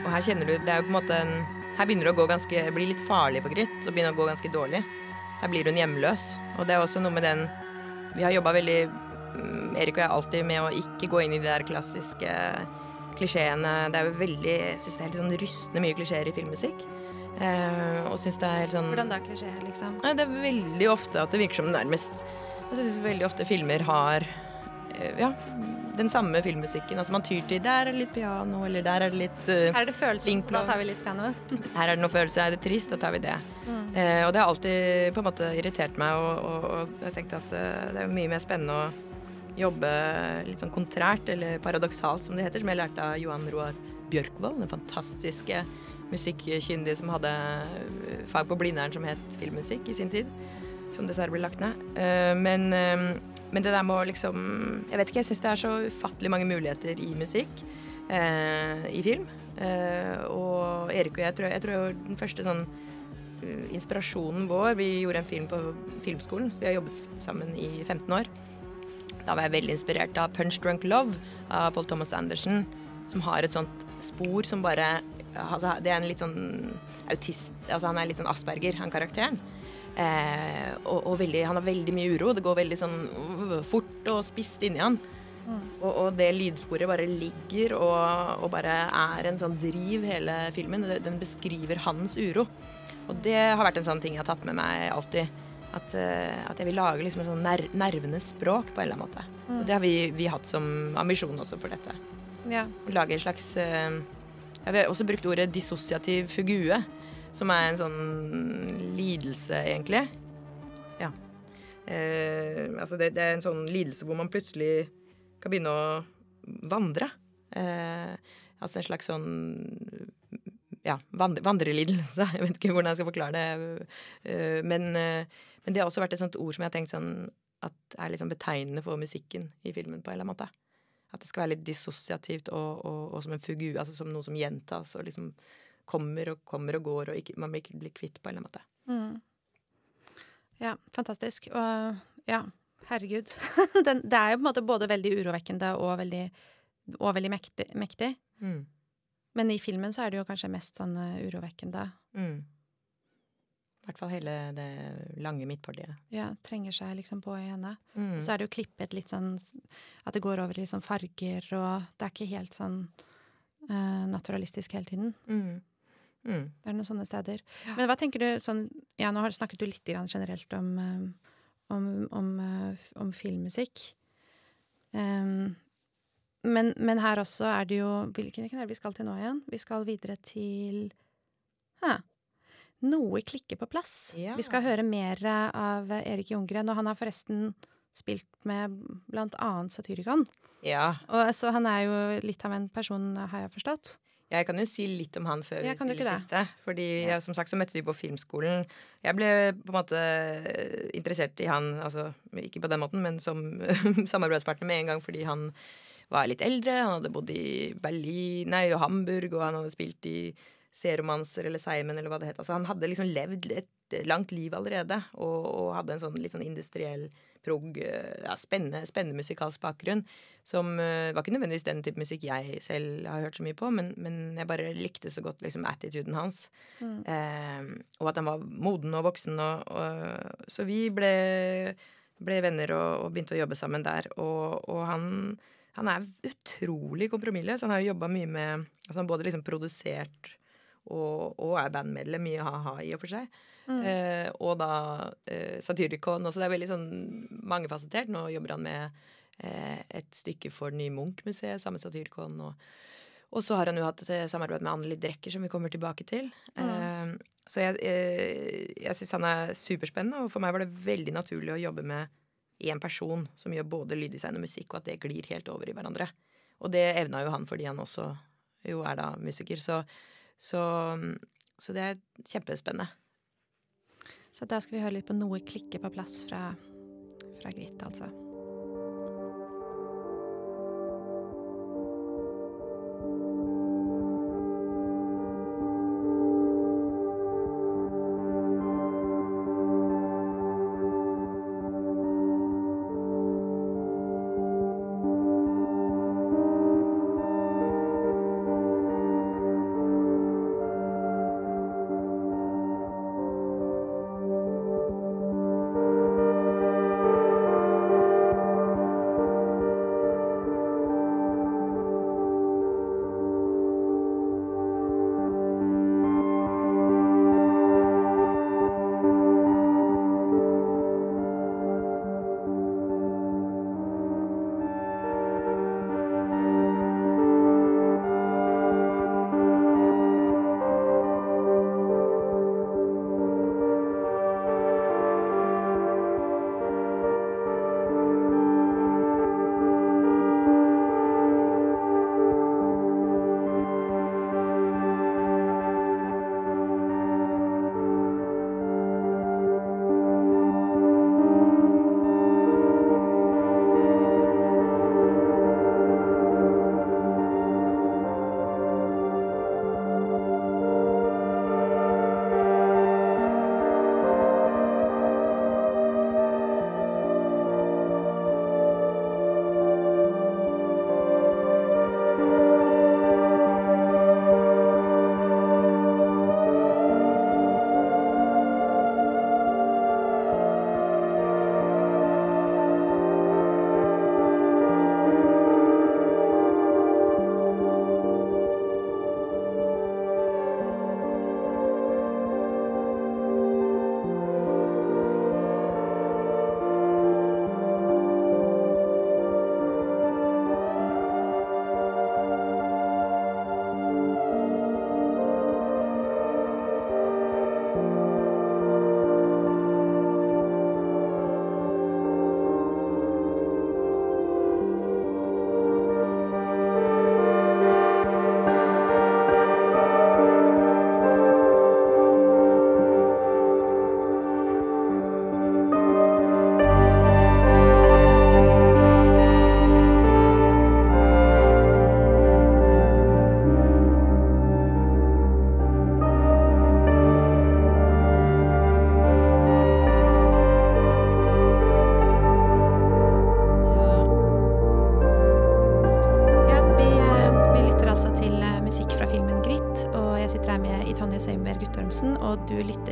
Og her kjenner du Det er jo på en måte en Her begynner det å gå ganske bli litt farlig for Grit. Og begynner å gå ganske dårlig. Her blir hun hjemløs. Og det er også noe med den Vi har jobba veldig mm, Erik og jeg alltid med å ikke gå inn i de der klassiske klisjeene. Det er jo veldig Jeg syns det er helt sånn rystende mye klisjeer i filmmusikk. Eh, og syns det er helt sånn Hvordan da klisjeer, liksom? Nei, det er veldig ofte at det virker som nærmest Jeg synes veldig ofte filmer har eh, ja, den samme filmmusikken. Altså man tyr til Der er det litt piano, eller der er det litt uh, Her er det følelser, så da tar vi litt piano. (laughs) Her er det noe følelse, er det trist, da tar vi det. Eh, og det har alltid på en måte irritert meg, og, og, og jeg tenkte at uh, det er mye mer spennende å jobbe litt sånn kontrært, eller paradoksalt som det heter, som jeg lærte av Johan Roar Bjørkvold, den fantastiske musikkkyndige som hadde eh, fag på Blindern som het filmmusikk i sin tid, som dessverre ble lagt ned. Eh, men, eh, men det der med å liksom Jeg vet ikke, jeg syns det er så ufattelig mange muligheter i musikk, eh, i film. Eh, og Erik og jeg tror jeg tror den første sånn uh, inspirasjonen vår Vi gjorde en film på filmskolen, så vi har jobbet sammen i 15 år. Da var jeg veldig inspirert av Punch Drunk Love av Paul Thomas Anderson, som har et sånt spor som bare altså, Det er en litt sånn autist Altså han er litt sånn Asperger, han karakteren. Eh, og, og veldig, han har veldig mye uro. Det går veldig sånn uh, fort og spisst inni han. Og, og det lydsporet bare ligger og, og bare er en sånn driv hele filmen. Den beskriver hans uro. Og det har vært en sånn ting jeg har tatt med meg alltid. At, eh, at jeg vil lage liksom en sånn ner nervenes språk på en eller annen måte. Så det har vi, vi hatt som ambisjon også for dette. Ja. Lage en slags Jeg har også brukt ordet dissosiativ fugue, som er en sånn lidelse, egentlig. Ja. Eh, altså det, det er en sånn lidelse hvor man plutselig kan begynne å vandre. Eh, altså en slags sånn ja, vandre, vandrelidelse. Jeg vet ikke hvordan jeg skal forklare det. Eh, men, eh, men det har også vært et sånt ord som jeg har tenkt sånn at er liksom betegnende for musikken i filmen på en eller annen måte. At det skal være litt dissosiativt og, og, og som en fugu, altså som noe som gjentas og liksom kommer og kommer og går, og ikke, man blir blir kvitt på en eller annen måte. Mm. Ja, fantastisk. Og ja, herregud. (laughs) Den, det er jo på en måte både veldig urovekkende og veldig, og veldig mektig, mektig. Mm. Men i filmen så er det jo kanskje mest sånn eh, urovekkende. Mm. I hvert fall hele det lange midtpartiet. Ja, trenger seg liksom på i henne. Mm. Og så er det jo klippet litt sånn At det går over i sånn farger, og det er ikke helt sånn uh, naturalistisk hele tiden. Mm. Mm. Det er noen sånne steder. Men hva tenker du sånn Ja, nå har snakket du litt grann generelt om, eh, om, om, eh, om filmmusikk. Um, men, men her også er det jo Hvilken hvilken er det vi skal til nå igjen? Vi skal videre til huh. Noe klikker på plass. Ja. Vi skal høre mer av Erik Ljunggren, og han har forresten spilt med blant annet Satyricon. Ja. Og så han er jo litt av en person, har jeg forstått. Jeg kan jo si litt om han før vi spiller siste. Fordi Ja. ja, som sagt så møttes vi på filmskolen. Jeg ble på en måte interessert i han, altså ikke på den måten, men som (laughs) samarbeidspartner med en gang fordi han var litt eldre. Han hadde bodd i Berlin, nei, og Hamburg, og han hadde spilt i C-romanser eller Seimen eller hva det het. Altså, han hadde liksom levd et langt liv allerede og, og hadde en sånn litt sånn industriell prog, eh, ja, spennende, spennende musikalsk bakgrunn. Som uh, var ikke nødvendigvis den type musikk jeg selv har hørt så mye på, men, men jeg bare likte så godt liksom attituden hans. Mm. Uh, og at han var moden og voksen. Og, og, så vi ble, ble venner og, begynte å jobbe sammen der. Og han, han, er utrolig kompromissløs. Han har jo jobba mye med altså Han både liksom produsert og, og er bandmedlem i ha-ha, i og for seg. Mm. Eh, og da eh, Satyricon også. Det er veldig sånn mangefasettert. Nå jobber han med eh, et stykke for Ny Munch-museet sammen med Satyricon. Og, og, så har han jo hatt et samarbeid med Anneli Drecker, som vi kommer tilbake til. Mm. Eh, så jeg, jeg, jeg syns han er superspennende, og for meg var det veldig naturlig å jobbe med én person som gjør både lyddesign og musikk, og at det glir helt over i hverandre. Og det evna jo han fordi han også jo er da musiker. Så, så, så det er kjempespennende. Så da skal vi høre litt på noe klikke på plass fra, fra Grit, altså.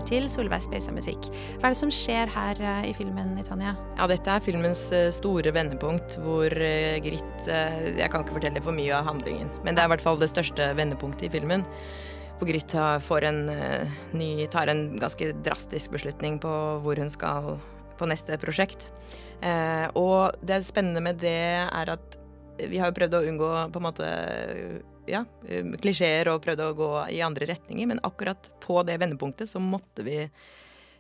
Til Solveig Speisa musikk. Hva er det som skjer her uh, i filmen, Tanja? Ja, dette er filmens uh, store vendepunkt, hvor uh, Grit Jeg kan ikke fortelle for mye av handlingen, men det er i hvert fall det største vendepunktet i filmen. Hvor Grit en ny Tar en ganske drastisk beslutning på hvor hun skal på neste prosjekt. og det spennende med det er at vi har jo prøvd å unngå på en måte ja, um, klisjeer og prøvde å gå i andre retninger, men akkurat på det vendepunktet så måtte vi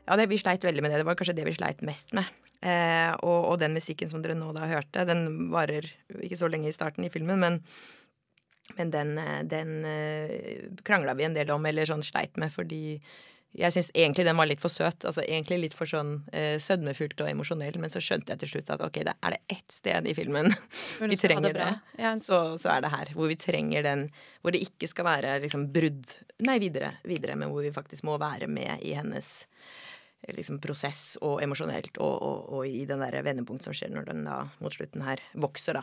Ja, det, vi sleit veldig med det. Det var kanskje det vi sleit mest med. Eh, og, og, den musikken som dere nå da hørte, den varer ikke så lenge i starten i filmen, men, men den, den uh, krangla vi en del om, eller sånn sleit med, fordi jeg syns egentlig den var litt for søt. Altså egentlig litt for sånn eh, sødmefullt og emosjonell. Men så skjønte jeg til slutt at ok, det er det ett sted i filmen (laughs) vi trenger det. s- Så, så er det her. Hvor vi trenger den Hvor det ikke skal være liksom brudd Nei, videre, videre, men hvor vi faktisk må være med i hennes eh, liksom prosess og emosjonelt, og, og, og i den der vendepunkt som skjer når den da mot slutten her vokser, da.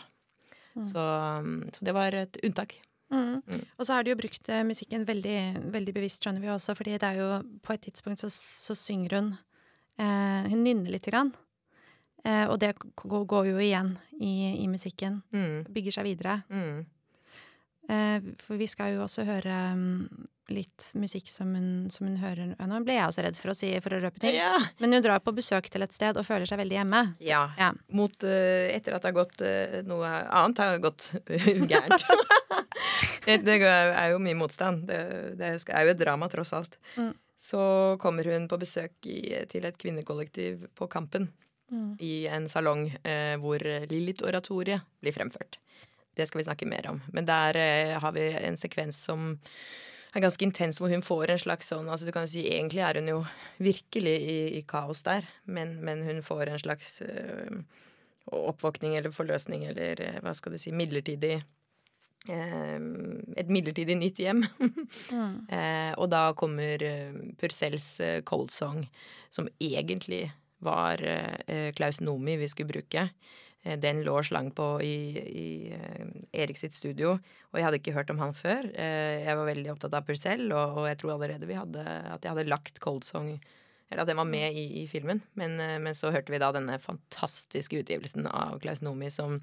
Så, um, så det var et unntak. Mm. Og så har de jo brukt eh, musikken veldig, veldig bevisst, skjønner vi også, fordi det er jo på et tidspunkt så, så synger hun eh, Hun nynner lite grann. Eh, og det går jo igjen i, i musikken. Mm, Bygger seg videre. mm. Eh, for vi skal jo også høre mm, litt musikk som hun, som hun hører ja, Nå ble jeg også redd for å si for å røpe ting. Ja. Men hun drar på besøk til et sted og føler seg veldig hjemme. ja. Ja. Mot uh, Etter at det har gått uh, noe annet har gått (laughs) gærent. (laughs) det er jo mye motstand. Det, det er jo et drama, tross alt. Mm. Så kommer hun på besøk i, til et kvinnekollektiv på Kampen. Mm. I en salong eh, hvor Lillit-oratoriet blir fremført. Det skal vi snakke mer om. Men der har vi en sekvens som er ganske intens, hvor hun får en slags sånn altså du kan jo si Egentlig er hun jo virkelig i, i kaos der, men, men hun får en slags øh, oppvåkning eller forløsning eller eh, hva skal du si midlertidig øh, Et midlertidig nytt hjem. Mm. (laughs) eh, og da kommer Purcells eh, Cold Song, som egentlig var eh, Klaus Nomi vi skulle bruke. Eh, Den lå slang på i, i eh, Erik sitt studio, og jeg hadde ikke hørt om han før. Eh, Jeg var veldig opptatt av Purcell, og, og jeg tror allerede vi hadde, at jeg hadde lagt Cold Song eller at den var med i, i filmen. Men, men så hørte vi da denne fantastiske utgivelsen av Klaus Nomi, som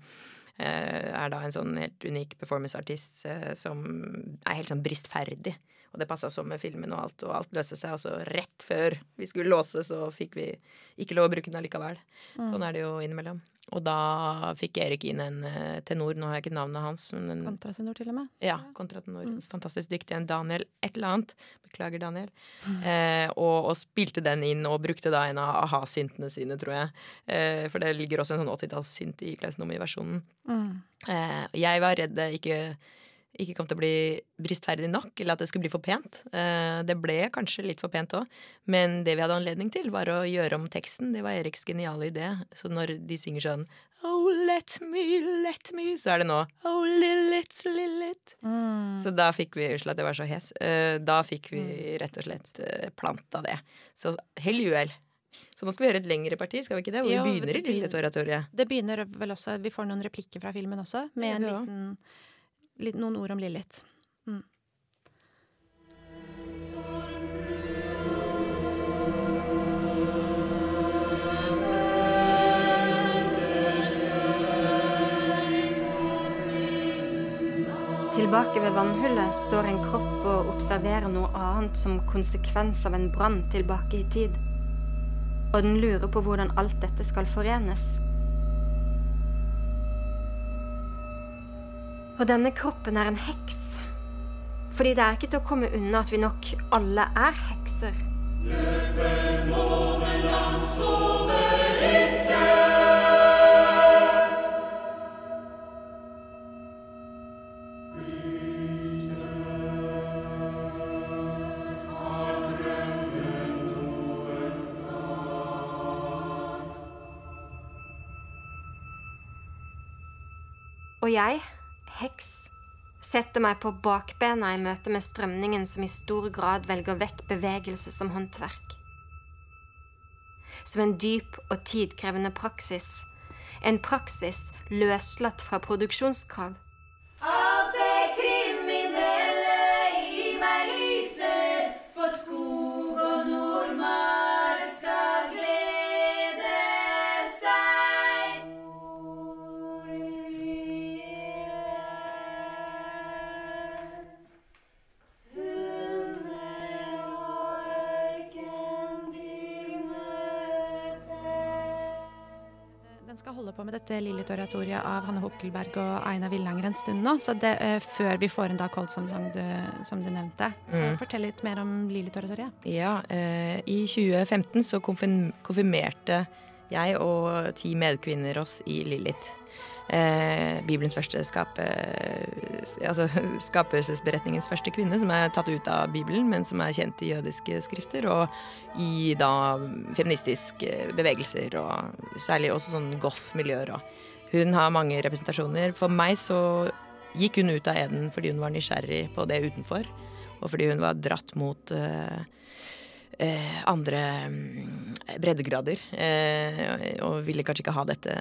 eh, er da en sånn helt unik performanceartist eh, som er helt sånn bristferdig. Og det passa sånn med filmen og alt, og alt løste seg. Og så rett før vi skulle låse, så fikk vi ikke lov å bruke den allikevel. Sånn er det jo innimellom. Og da fikk Erik inn en eh, tenor, nå har jeg ikke navnet hans, men en Kontratenor, til og med. ja, kontratenor. Fantastisk dyktig. En Daniel et eller annet. Beklager, Daniel. Eh, og, og spilte den inn, og brukte da en av a-ha-syntene sine, tror jeg. Eh, for det ligger også en sånn 80-tallssynt i Klaus Nomi-versjonen. Mm. Eh, jeg var redd det ikke, ikke kom til å bli bristferdig nok, eller at det skulle bli for pent. Eh, det ble kanskje litt for pent òg, men det vi hadde anledning til, var å gjøre om teksten. Det var Eriks geniale idé. Så når de synger sånn Oh, let me, let me, så er det nå Oh, Lillit, Lillit. Mm. Så da fikk vi Unnskyld at jeg var så hes. eh, da fikk vi rett og slett uh, planta det. Så hell i uhell. Så nå skal vi høre et lengre parti, skal vi ikke det? Hvor Jo, vi begynner i Lilith-oratoriet. Det begynner vel også Vi får noen replikker fra filmen også, med en liten, noen ord om Lillit. Mm. Tilbake ved vannhullet står en kropp og observerer noe annet som konsekvens av en brann tilbake i tid. Og den lurer på hvordan alt dette skal forenes. Og denne kroppen er en heks. Fordi det er ikke til å komme unna at vi nok alle er hekser. Og jeg, heks, setter meg på bakbena i møte med strømningen som i stor grad velger vekk bevegelse som håndverk. Som en dyp og tidkrevende praksis. En praksis løslatt fra produksjonskrav. På med dette Lilith-oratoriet av Hanne Hokkelberg og Aina Villanger en stund nå. Så det, uh, før vi får en da Coldsam som du, som du nevnte. Så Mm. fortell litt mer om Lilith-oratoriet. Ja, uh, i 2015 så konfirmerte jeg og ti medkvinner oss i Lilith. Eh, Bibelens første skape... Altså (laughs) skapelsesberetningens første kvinne, som er tatt ut av Bibelen, men som er kjent i jødiske skrifter, og i da feministiske bevegelser, og særlig også sånn goth-miljøer. Hun har mange representasjoner. For meg så gikk hun ut av Eden fordi hun var nysgjerrig på det utenfor, og fordi hun var dratt mot eh, eh, andre mm, breddegrader. Eh, og ville kanskje ikke ha dette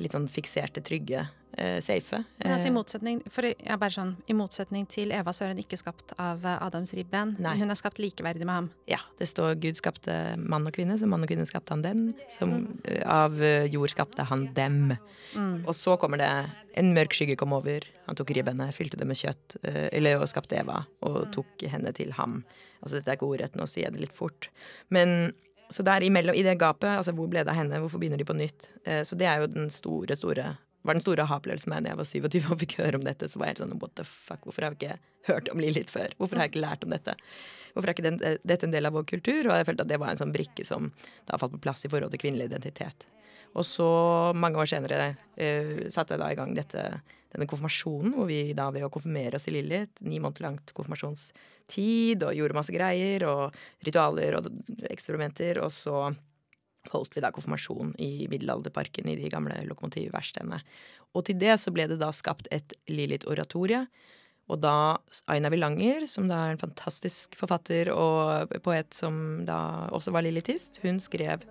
litt sånn fikserte, trygge uh, safe. Men altså, i, eh, motsetning, for, ja, bare sånn, I motsetning til Eva så er hun ikke skapt av uh, Adams ribben. Nei. Hun er skapt likeverdig med ham. Ja. Det står Gud skapte mann og kvinne, så mann og kvinne skapte han den. Som uh, av jord skapte han dem. Mm. Og så kommer det en mørk skygge kom over. Han tok ribbene, fylte det med kjøtt, eller og skapte Eva, og mm. tok henne til ham. Altså dette er ikke ordrett, nå sier jeg det litt fort. Men så der imellom, i det gapet, altså hvor ble det av henne, hvorfor begynner de på nytt? så det er jo den store, store var den store aha-opplevelsen meg da jeg var 27 og fikk høre om dette. Så var jeg sånn what the fuck, hvorfor har vi ikke hørt om Lilith før? Hvorfor har jeg ikke lært om dette? Hvorfor er ikke den, dette en del av vår kultur? Og jeg følte at det var en sånn brikke som da falt på plass i forhold til kvinnelig identitet. Og så, mange år senere, uh, satte jeg da i gang dette, denne konfirmasjonen, hvor vi da ved å konfirmere oss til Lilith, ni måneder langt konfirmasjonstid, og gjorde masse greier og ritualer og eksperimenter, og så holdt vi da konfirmasjon i Middelalderparken i de gamle lokomotivverkstedene. Og til det så ble det da skapt et Lilith-oratorie. Og da Aina Villanger, som da er en fantastisk forfatter og poet som da også var lilithist, hun skrev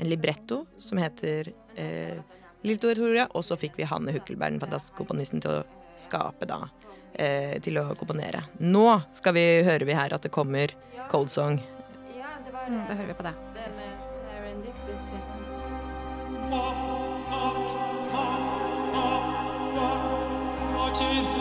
en libretto som heter eh, Lilith-oratoria, og så fikk vi Hanne Hukkelberg, den fantastiske komponisten, til å skape da eh, Til å komponere. Nå skal vi hører vi her at det kommer Cold Song. Ja, det var, mm, da hører vi på det. Yes. to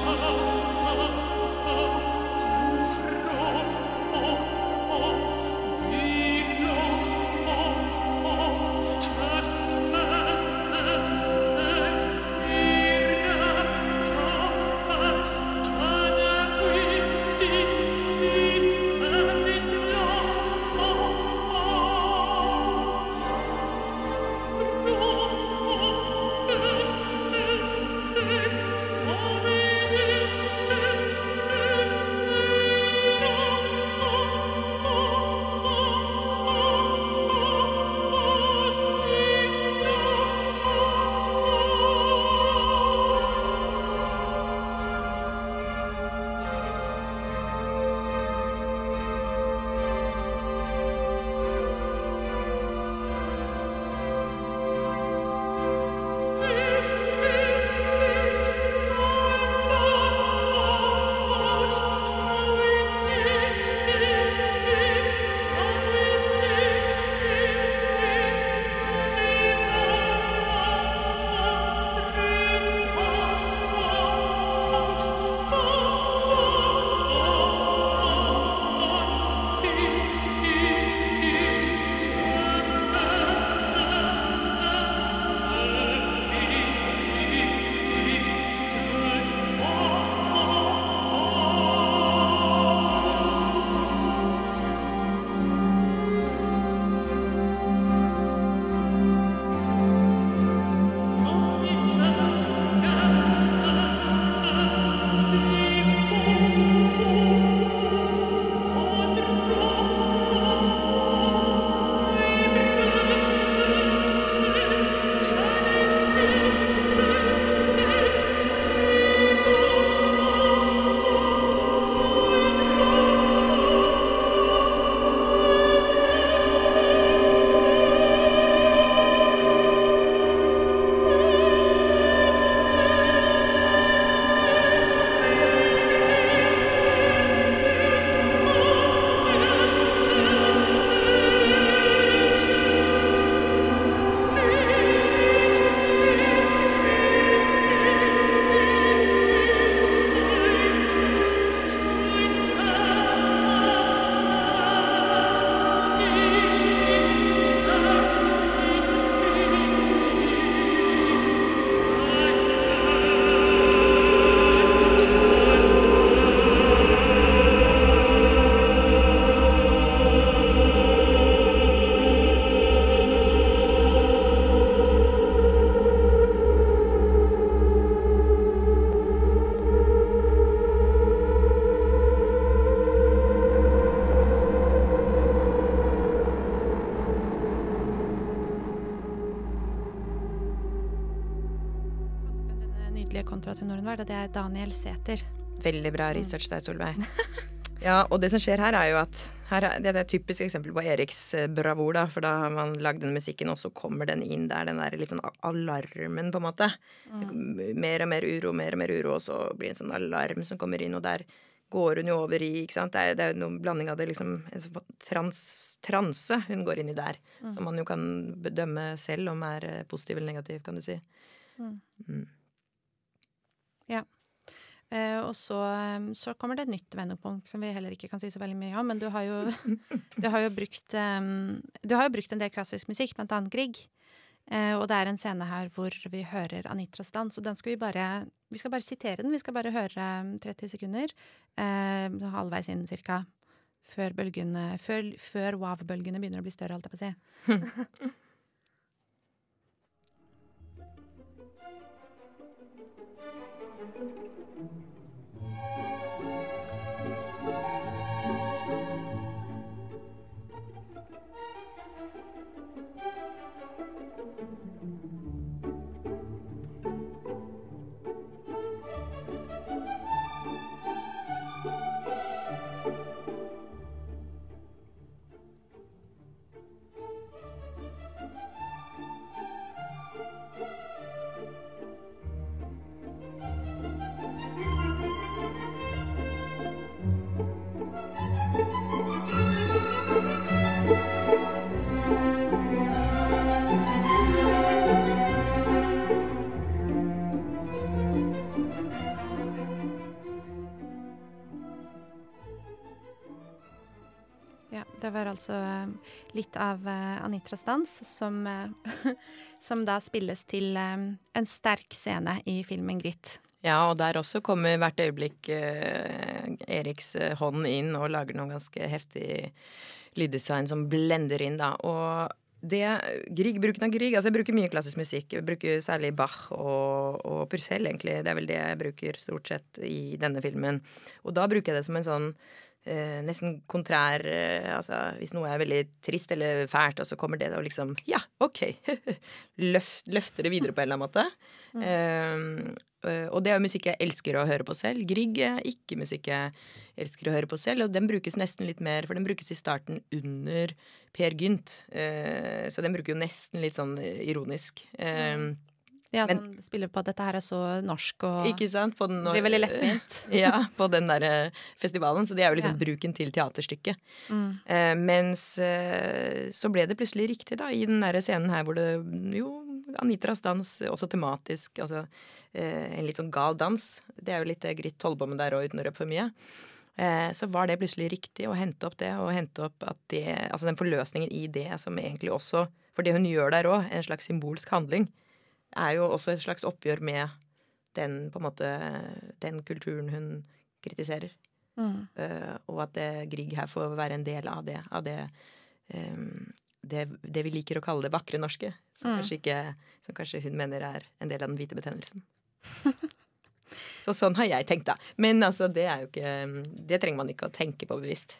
var, og det er Daniel Sæther. Veldig bra research der, Solveig. (laughs) Ja, og det som skjer her, er jo at her er, Det er et typisk eksempel på Eriks eh, bravur, da. For da har man lagd den musikken, og så kommer den inn der, den der litt sånn alarmen, på en måte. Mm. Mer og mer uro, mer og mer uro, og så blir det en sånn alarm som kommer inn, og der går hun jo over i ikke sant? Det er, det er noen blanding av det liksom en sånn trans, transe hun går inn i der. Mm. Som man jo kan bedømme selv om er eh, positiv eller negativ, kan du si. Mm. Ja. Uh, og så, så, kommer det et nytt vendepunkt som vi heller ikke kan si så veldig mye om. Men du har jo, (laughs) du har jo, brukt, um, du har jo brukt en del klassisk musikk, blant annet Grieg. Uh, og det er en scene her hvor vi hører Anitras dans, og den skal vi bare Vi skal bare sitere den. Vi skal bare høre 30 sekunder, uh, halvveis inn cirka, før bølgene Før, før wow-bølgene begynner å bli større, holdt jeg på å si. (laughs) (laughs) altså eh, litt av eh, Anitras dans, som, eh, (laughs) som da spilles til en sterk scene i filmen 'Gritt'. Ja, og der også kommer hvert øyeblikk Eriks hånd inn og lager noe ganske heftig lyddesign som blender inn, da. Og det Grieg, bruken av Grieg Altså, jeg bruker mye klassisk musikk. Jeg bruker særlig Bach og, og Purcell, egentlig. Det er vel det jeg bruker stort sett i denne filmen. Og da bruker jeg det som en sånn eh, nesten kontrær eh, Altså hvis noe er veldig trist eller fælt, og så kommer det og liksom Ja, OK! (laughs) Løft, løfter det videre på en eller annen måte. Mm. Eh, og det er jo musikk jeg elsker å høre på selv. Grieg er ikke musikk jeg elsker å høre på selv, og den brukes nesten litt mer, for den brukes i starten under Per Gynt. Eh, så den bruker jo nesten litt sånn ironisk. Mm. Ja, men, sånn, spiller på at dette her er så norsk og ikke sant? På den, blir veldig lettvint. (laughs) ja, på den der eh, festivalen. Så det er jo liksom ja. bruken til teaterstykket. Mm. Eh, mens eh, så ble det plutselig riktig, da, i den der scenen her hvor det jo Anitras dans, også tematisk, altså eh, en litt sånn gal dans. Det er jo litt Gritt Tollbommen der òg, uten å røpe for mye. Eh, så var det plutselig riktig å hente opp det, og hente opp at det Altså den forløsningen i det som egentlig også For det hun gjør der òg, en slags symbolsk handling er jo også et slags oppgjør med den, på en måte, den kulturen hun kritiserer. Mm. Uh, og at det, Grieg her får være en del av det. Av det, um, det, det, vi liker å kalle det vakre norske. Som, mm. kanskje ikke, som kanskje hun mener er en del av den hvite betennelsen. (laughs) Så sånn har jeg tenkt, da. Men altså, det er jo ikke Det trenger man ikke å tenke på bevisst.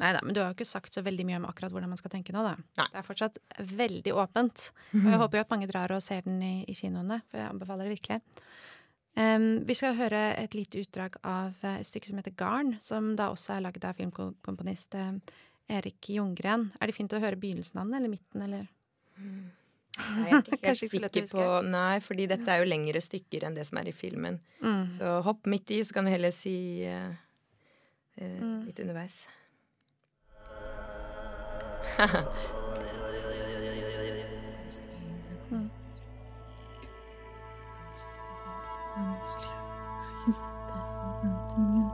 Nei da, men du har jo ikke sagt så veldig mye om akkurat hvordan man skal tenke nå, da. Nei. Det er fortsatt veldig åpent. Og jeg håper jo at mange drar og ser den i, i kinoene, for jeg anbefaler det virkelig. Um, vi skal høre et lite utdrag av et stykke som heter Garn, som da også er lagd av filmkomponist Erik Ljunggren. Er det fint å høre begynnelsen av den, eller midten, eller? Mm. Nei, jeg er ikke (laughs) helt sikker på Nei, fordi dette er jo lengre stykker enn det som er i filmen. Mm. Så hopp midt i, så kan du heller si uh, uh, litt underveis. Jag kan sätta små runt om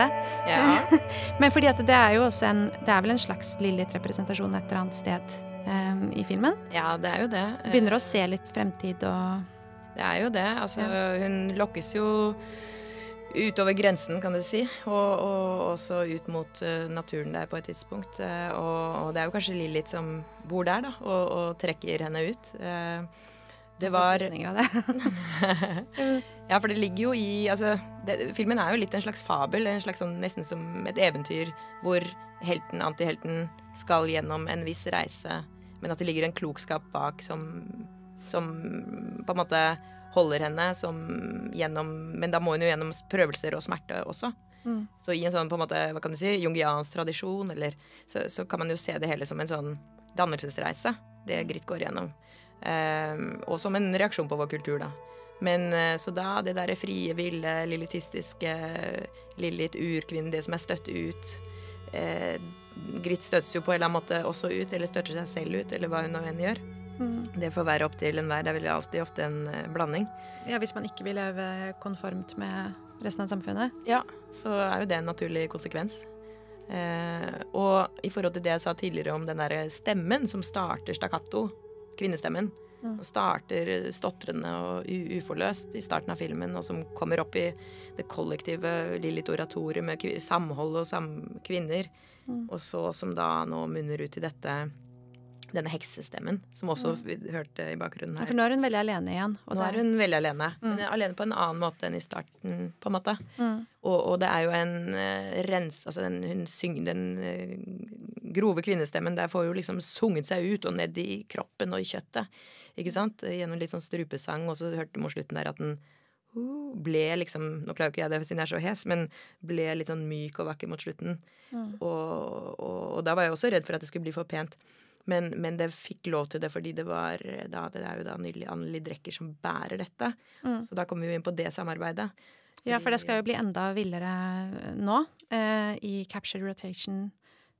og. Ja. (laughs) Men fordi at det er jo også en Det er vel en slags Lillit-representasjon et eller annet sted um, i filmen? Ja, det er jo det. Begynner å se litt fremtid og Det er jo det. Altså, ja. hun lokkes jo utover grensen, kan du si. Og, og også ut mot uh, naturen der på et tidspunkt. Uh, og, og, det er jo kanskje Lillit som bor der, da, og, og trekker henne ut. Uh, det var (laughs) (laughs) ja, for det ligger jo i Altså, det, filmen er jo litt en slags fabel, en slags sånn, nesten som et eventyr hvor helten, antihelten, skal gjennom en viss reise, men at det ligger en klokskap bak som, som på en måte holder henne som gjennom Men da må hun jo gjennom prøvelser og smerte også. Mm. Så i en sånn på en måte, hva kan du si, jungiansk tradisjon, eller så, så, kan man jo se det hele som en sånn dannelsesreise, det Grit går gjennom. Um, og som en reaksjon på vår kultur, da. Men uh, så da, det derre frie, ville, lillitistiske, Lillit urkvinnen, det som er støtt ut eh, Grit støttes jo på en eller annen måte også ut, eller støtter seg selv ut, eller hva hun nå enn gjør. Mm. Det får være opp til enhver. Det er vel alltid ofte en uh, blanding. Ja, Hvis man ikke vil leve konformt med resten av samfunnet? Ja, så er jo det en naturlig konsekvens. Eh, og i forhold til det jeg sa tidligere om den derre stemmen som starter stakkato, kvinnestemmen, mm. og starter stotrende og uforløst i starten av filmen, og som kommer opp i det kollektive Lillit oratoriet med samhold og sam kvinner, mm. og så som da nå munner ut i dette denne heksestemmen, som også mm. hørte i bakgrunnen her. For nå er hun veldig alene igjen. nå er hun veldig alene. Mm. Hun er alene på en annen måte enn i starten, på en måte. Mm. Og, og, det er jo en uh, rens... Altså den, hun synger den uh, grove kvinnestemmen der får jo liksom sunget seg ut og ned i kroppen og i kjøttet. Ikke sant? Gjennom litt sånn strupesang, og så hørte du mot slutten der at den uh, ble liksom Nå klarer jo ikke jeg det siden jeg er så hes, men ble litt sånn myk og vakker mot slutten. Mm. Og, og, og da var jeg også redd for at det skulle bli for pent. Men, men, det fikk lov til det fordi det var da, Det er jo da Anneli Drecker som bærer dette. Mm. Så da kommer vi inn på det samarbeidet. Ja, for det skal jo bli enda villere nå, eh, i Captured Rotation,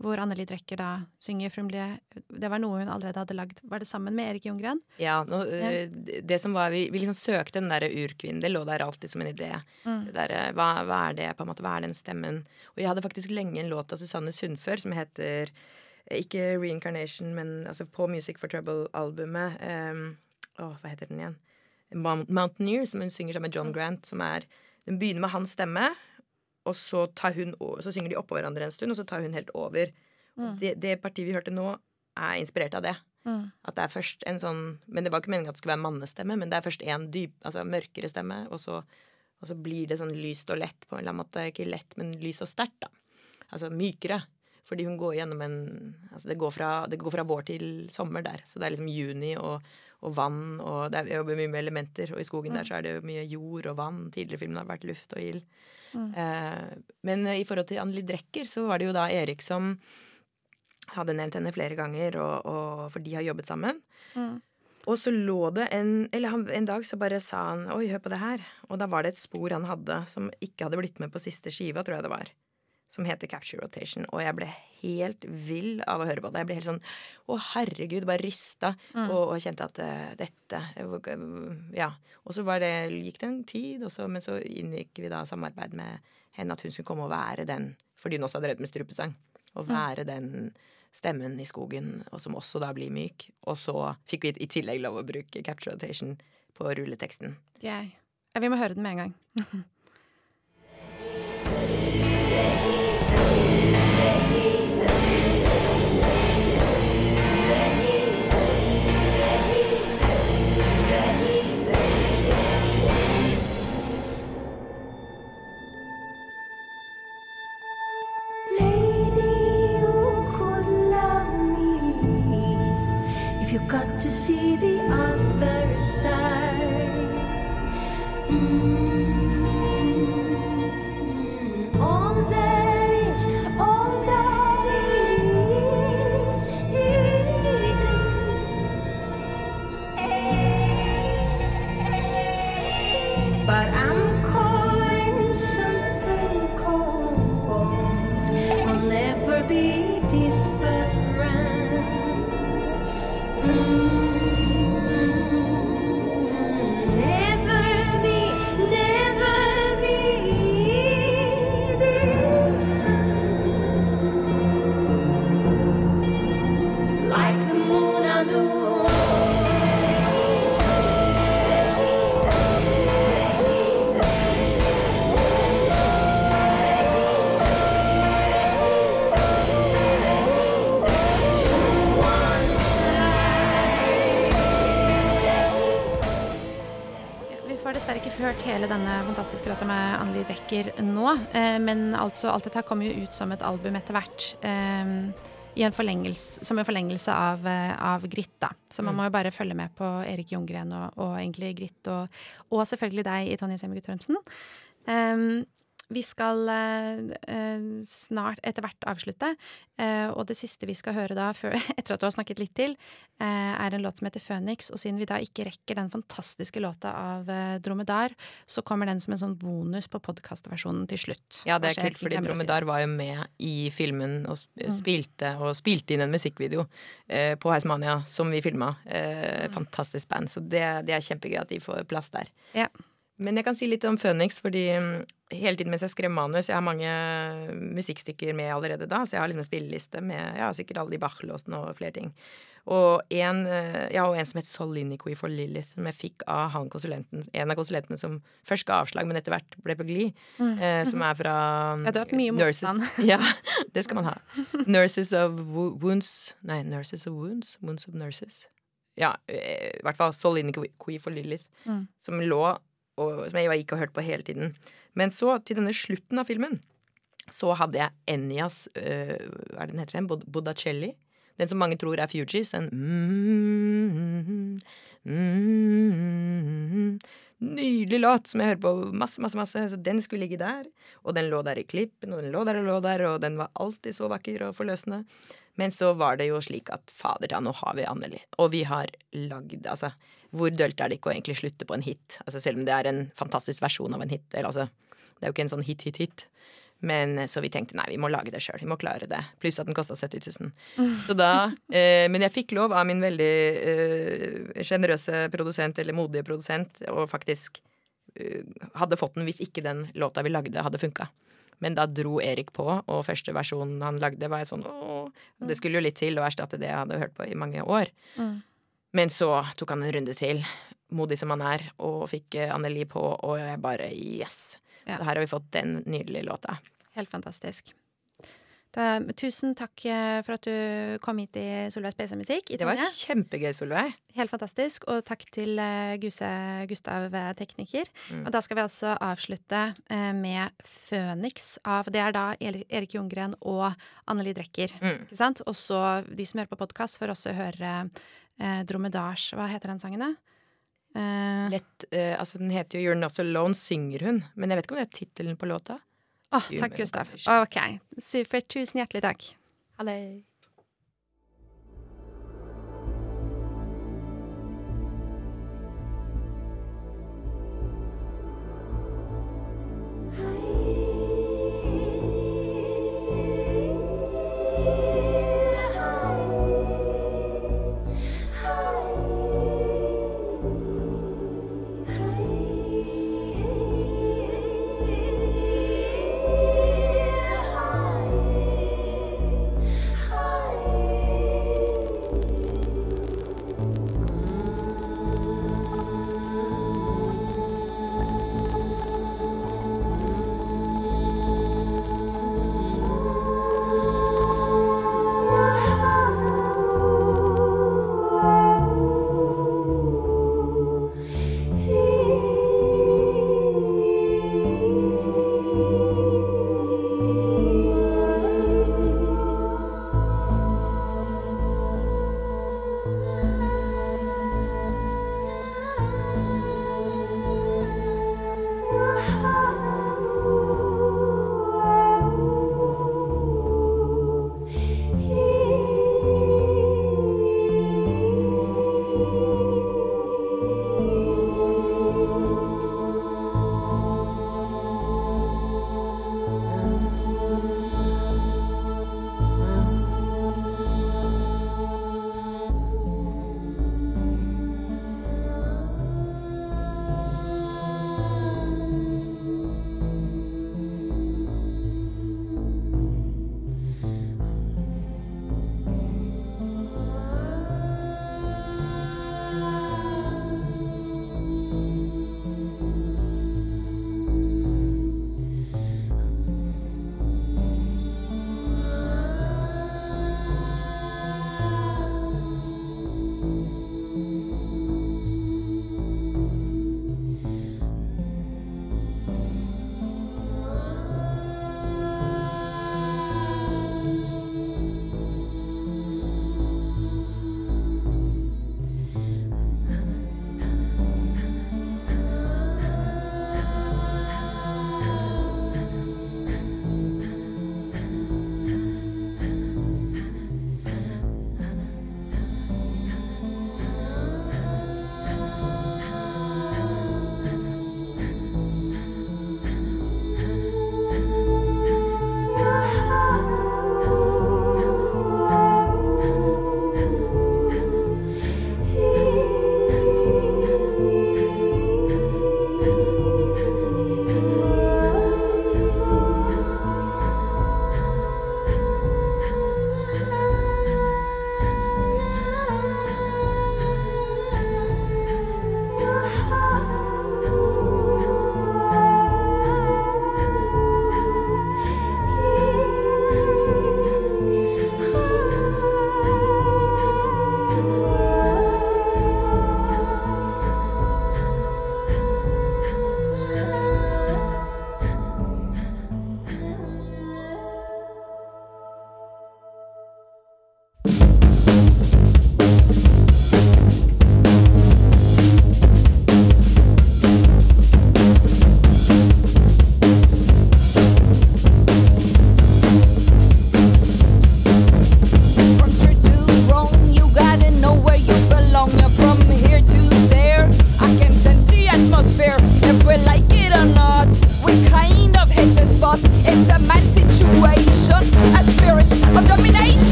hvor Anneli Drecker da synger frumlige Det var noe hun allerede hadde lagd. Var det sammen med Erik Jungren? Ja. Nå, ja. Eh, det som var, Vi, vi liksom søkte den derre urkvinnen. Det lå der alltid som en idé. Mm. Der, hva, hva, er det, på en måte, hva er den stemmen? Og jeg hadde faktisk lenge en låt av Susanne Sundfør som heter ikke Reincarnation, men altså på Music for Trouble-albumet um, Å, hva heter den igjen? Mountaineer, som hun synger sammen med John Grant. Som er, Den begynner med hans stemme, og så, tar hun, så synger de oppå hverandre en stund, og så tar hun helt over. Mm. Det, det, partiet vi hørte nå, er inspirert av det. Mm. At det er først en sånn Men det var ikke meningen at det skulle være mannestemme, men det er først en dyp, altså mørkere stemme, og så, og så blir det sånn lyst og lett på en eller annen måte. Ikke lett, men lyst og sterkt, da. Altså mykere. Fordi hun går gjennom en Altså det går fra, det går fra vår til sommer der. Så det er liksom juni og, og vann og det er, Jeg jobber mye med elementer, og i skogen mm. der så er det jo mye jord og vann. Tidligere i filmen har det vært luft og ild. Mm. Eh, men i forhold til Anneli Drecker så var det jo da Erik som hadde nevnt henne flere ganger, og, og, for de har jobbet sammen. Mm. Og så lå det en Eller han, en dag så bare sa han 'oi, hør på det her'. Og da var det et spor han hadde som ikke hadde blitt med på siste skiva, tror jeg det var som heter Capture Rotation. Og jeg ble helt vill av å høre på det. Jeg ble helt sånn Å, herregud. Bare rista. Mm. Og, og, kjente at uh, dette Ja. Og så det, gikk det en tid, også, men så inngikk vi da samarbeid med henne at hun skulle komme og være den, fordi hun også hadde drevet med strupesang. Å mm. være mm. den stemmen i skogen, og som også da blir myk. Og så fikk vi i tillegg lov å bruke Capture Rotation på rulleteksten. Yeah. Ja, vi må høre den med en gang. (laughs) see the hele denne fantastiske låta med Anneli Drecker nå. Eh, men altså, alt dette kommer jo ut som et album etter hvert. Eh, i en som en forlengelse av, eh, av Gritt, da. Så man Mm. må jo bare følge med på Erik Ljunggren og, og egentlig Gritt, og, og selvfølgelig deg i Tonje Semmer Trømsen. Um, vi skal eh, eh, snart etter hvert avslutte, eh, og det siste vi skal høre da, før, (laughs) etter at du har snakket litt til, eh, er en låt som heter Phoenix. Og siden vi da ikke rekker den fantastiske låta av Dromedar, så kommer den som en sånn bonus på podkastversjonen til slutt. Ja, det er kult, fordi. Dromedar var jo med i filmen og Mm. spilte, og spilte inn en musikkvideo eh, på Heismania som vi filma. Mm. Fantastisk band, så det, det er kjempegøy at de får plass der. Ja. Men jeg kan si litt om Phoenix, fordi mm, hele tiden mens jeg skrev manus Jeg har mange musikkstykker med allerede da, så jeg har liksom en spilleliste med ja, sikkert alle de Bach-låsene og flere ting. Og en, eh, ja, og en som het Soliniqui for Lilith, som jeg fikk av han konsulenten, en av konsulentene som først ga avslag, men etter hvert ble på glid. Eh, som er fra Mm. Ja, du har hatt mye motstand. (laughs) Ja, det skal man ha. Nurses of Wo- Wounds Nei, Nurses of Wounds? Wounds of Nurses. Ja, eh, i hvert fall Soliniqui for Lilith, Mm. som lå og som jeg gikk og hørte på hele tiden. Men så, til denne slutten av filmen, så hadde jeg Ennias øh, Hva er det den heter? den? Bod-. Den som mange tror er Fugees. En Nydelig låt som jeg hører på masse, masse, masse. Så den skulle ligge der. Og den lå der i klippen, og den lå der og lå der, og den var alltid så vakker og forløsende. Men så var det jo slik at fader da, nå har vi Anneli. Og vi har lagd Altså, hvor dølt er det ikke å egentlig slutte på en hit? Altså Selv om det er en fantastisk versjon av en hit. Eller altså, det er jo ikke en sånn hit, hit, hit. Men så vi tenkte nei, vi må lage det sjøl. Vi må klare det. Pluss at den kosta 70 000. Så da eh, Men jeg fikk lov av min veldig sjenerøse produsent, eller modige produsent, og faktisk eh, hadde fått den hvis ikke den låta vi lagde, hadde funka. Men da dro Erik på, og første versjonen han lagde, var jeg sånn åh. Det skulle jo litt til å erstatte det jeg hadde hørt på i mange år. Mm. Men så tok han en runde til, modig som han er, og fikk eh, Anneli på, og jeg bare yes. Ja. Her har vi fått den nydelige låta. Helt fantastisk. Da, tusen takk eh, for at du kom hit i Solveig PC-musikk. i Det var kjempegøy, Solveig. Helt fantastisk. Og takk til eh, Guse Gustav eh, tekniker. Mm. Og da skal vi altså avslutte eh, med Føniks av Det er da Erik Ljunggren og Anneli Drecker. Mm. Ikke sant? Og så de som hører på podkast, får også høre eh, Dromedars Hva heter den sangen, da? Eh, Lett, eh, altså Den heter jo You're Not Alone, synger hun. Men jeg vet ikke om det er tittelen på låta. Du, takk, Gustav. Ok, supert. Tusen hjertelig takk. Ha det. High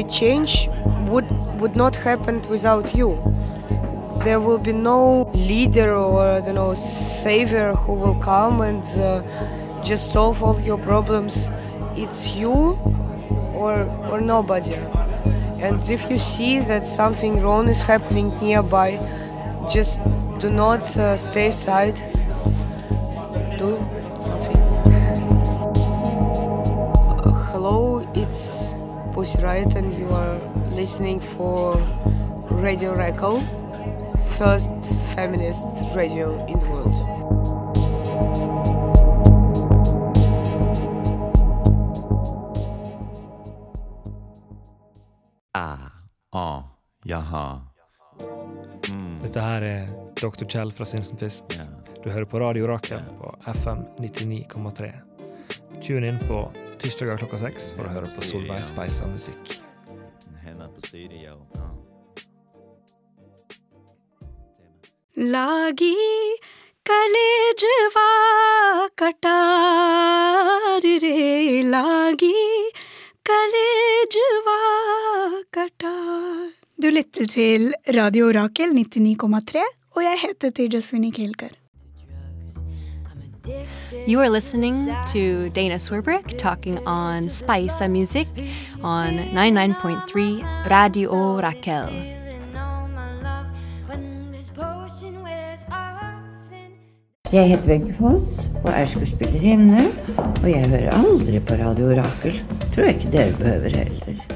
the change would would not happen without you. There will be no leader or don't know savior who will come and uh, just solve all your problems. It's you or or nobody. And if you see that something wrong is happening nearby, just do not uh, stay aside. Do something. Hello, it's Pussy Riot, and you are listening for Radio Reco, first feminist radio in the world. Ah, ah, jaha. Dette her er Dr. Kjell fra Sinsenfist. Ja. Du hører på Radio Rakel på FM 99,3. Tune inn på tirsdager klokka seks for å høre på Solveig Speisa musikk. Henne på stereo. Ja. लागी कलेजवा कटार रे लागी कलेजवा कटार Du lytter til Radio Orakel 99,3, og jeg heter Tejaswini Kelkar. You are listening to Dana Swerbrick talking on Spice music on 99.3 Radio Raquel. Jeg heter Wenche Foss og er skuespillerinne. Og jeg hører aldri på Radio Orakel. Tror jeg ikke dere behøver heller.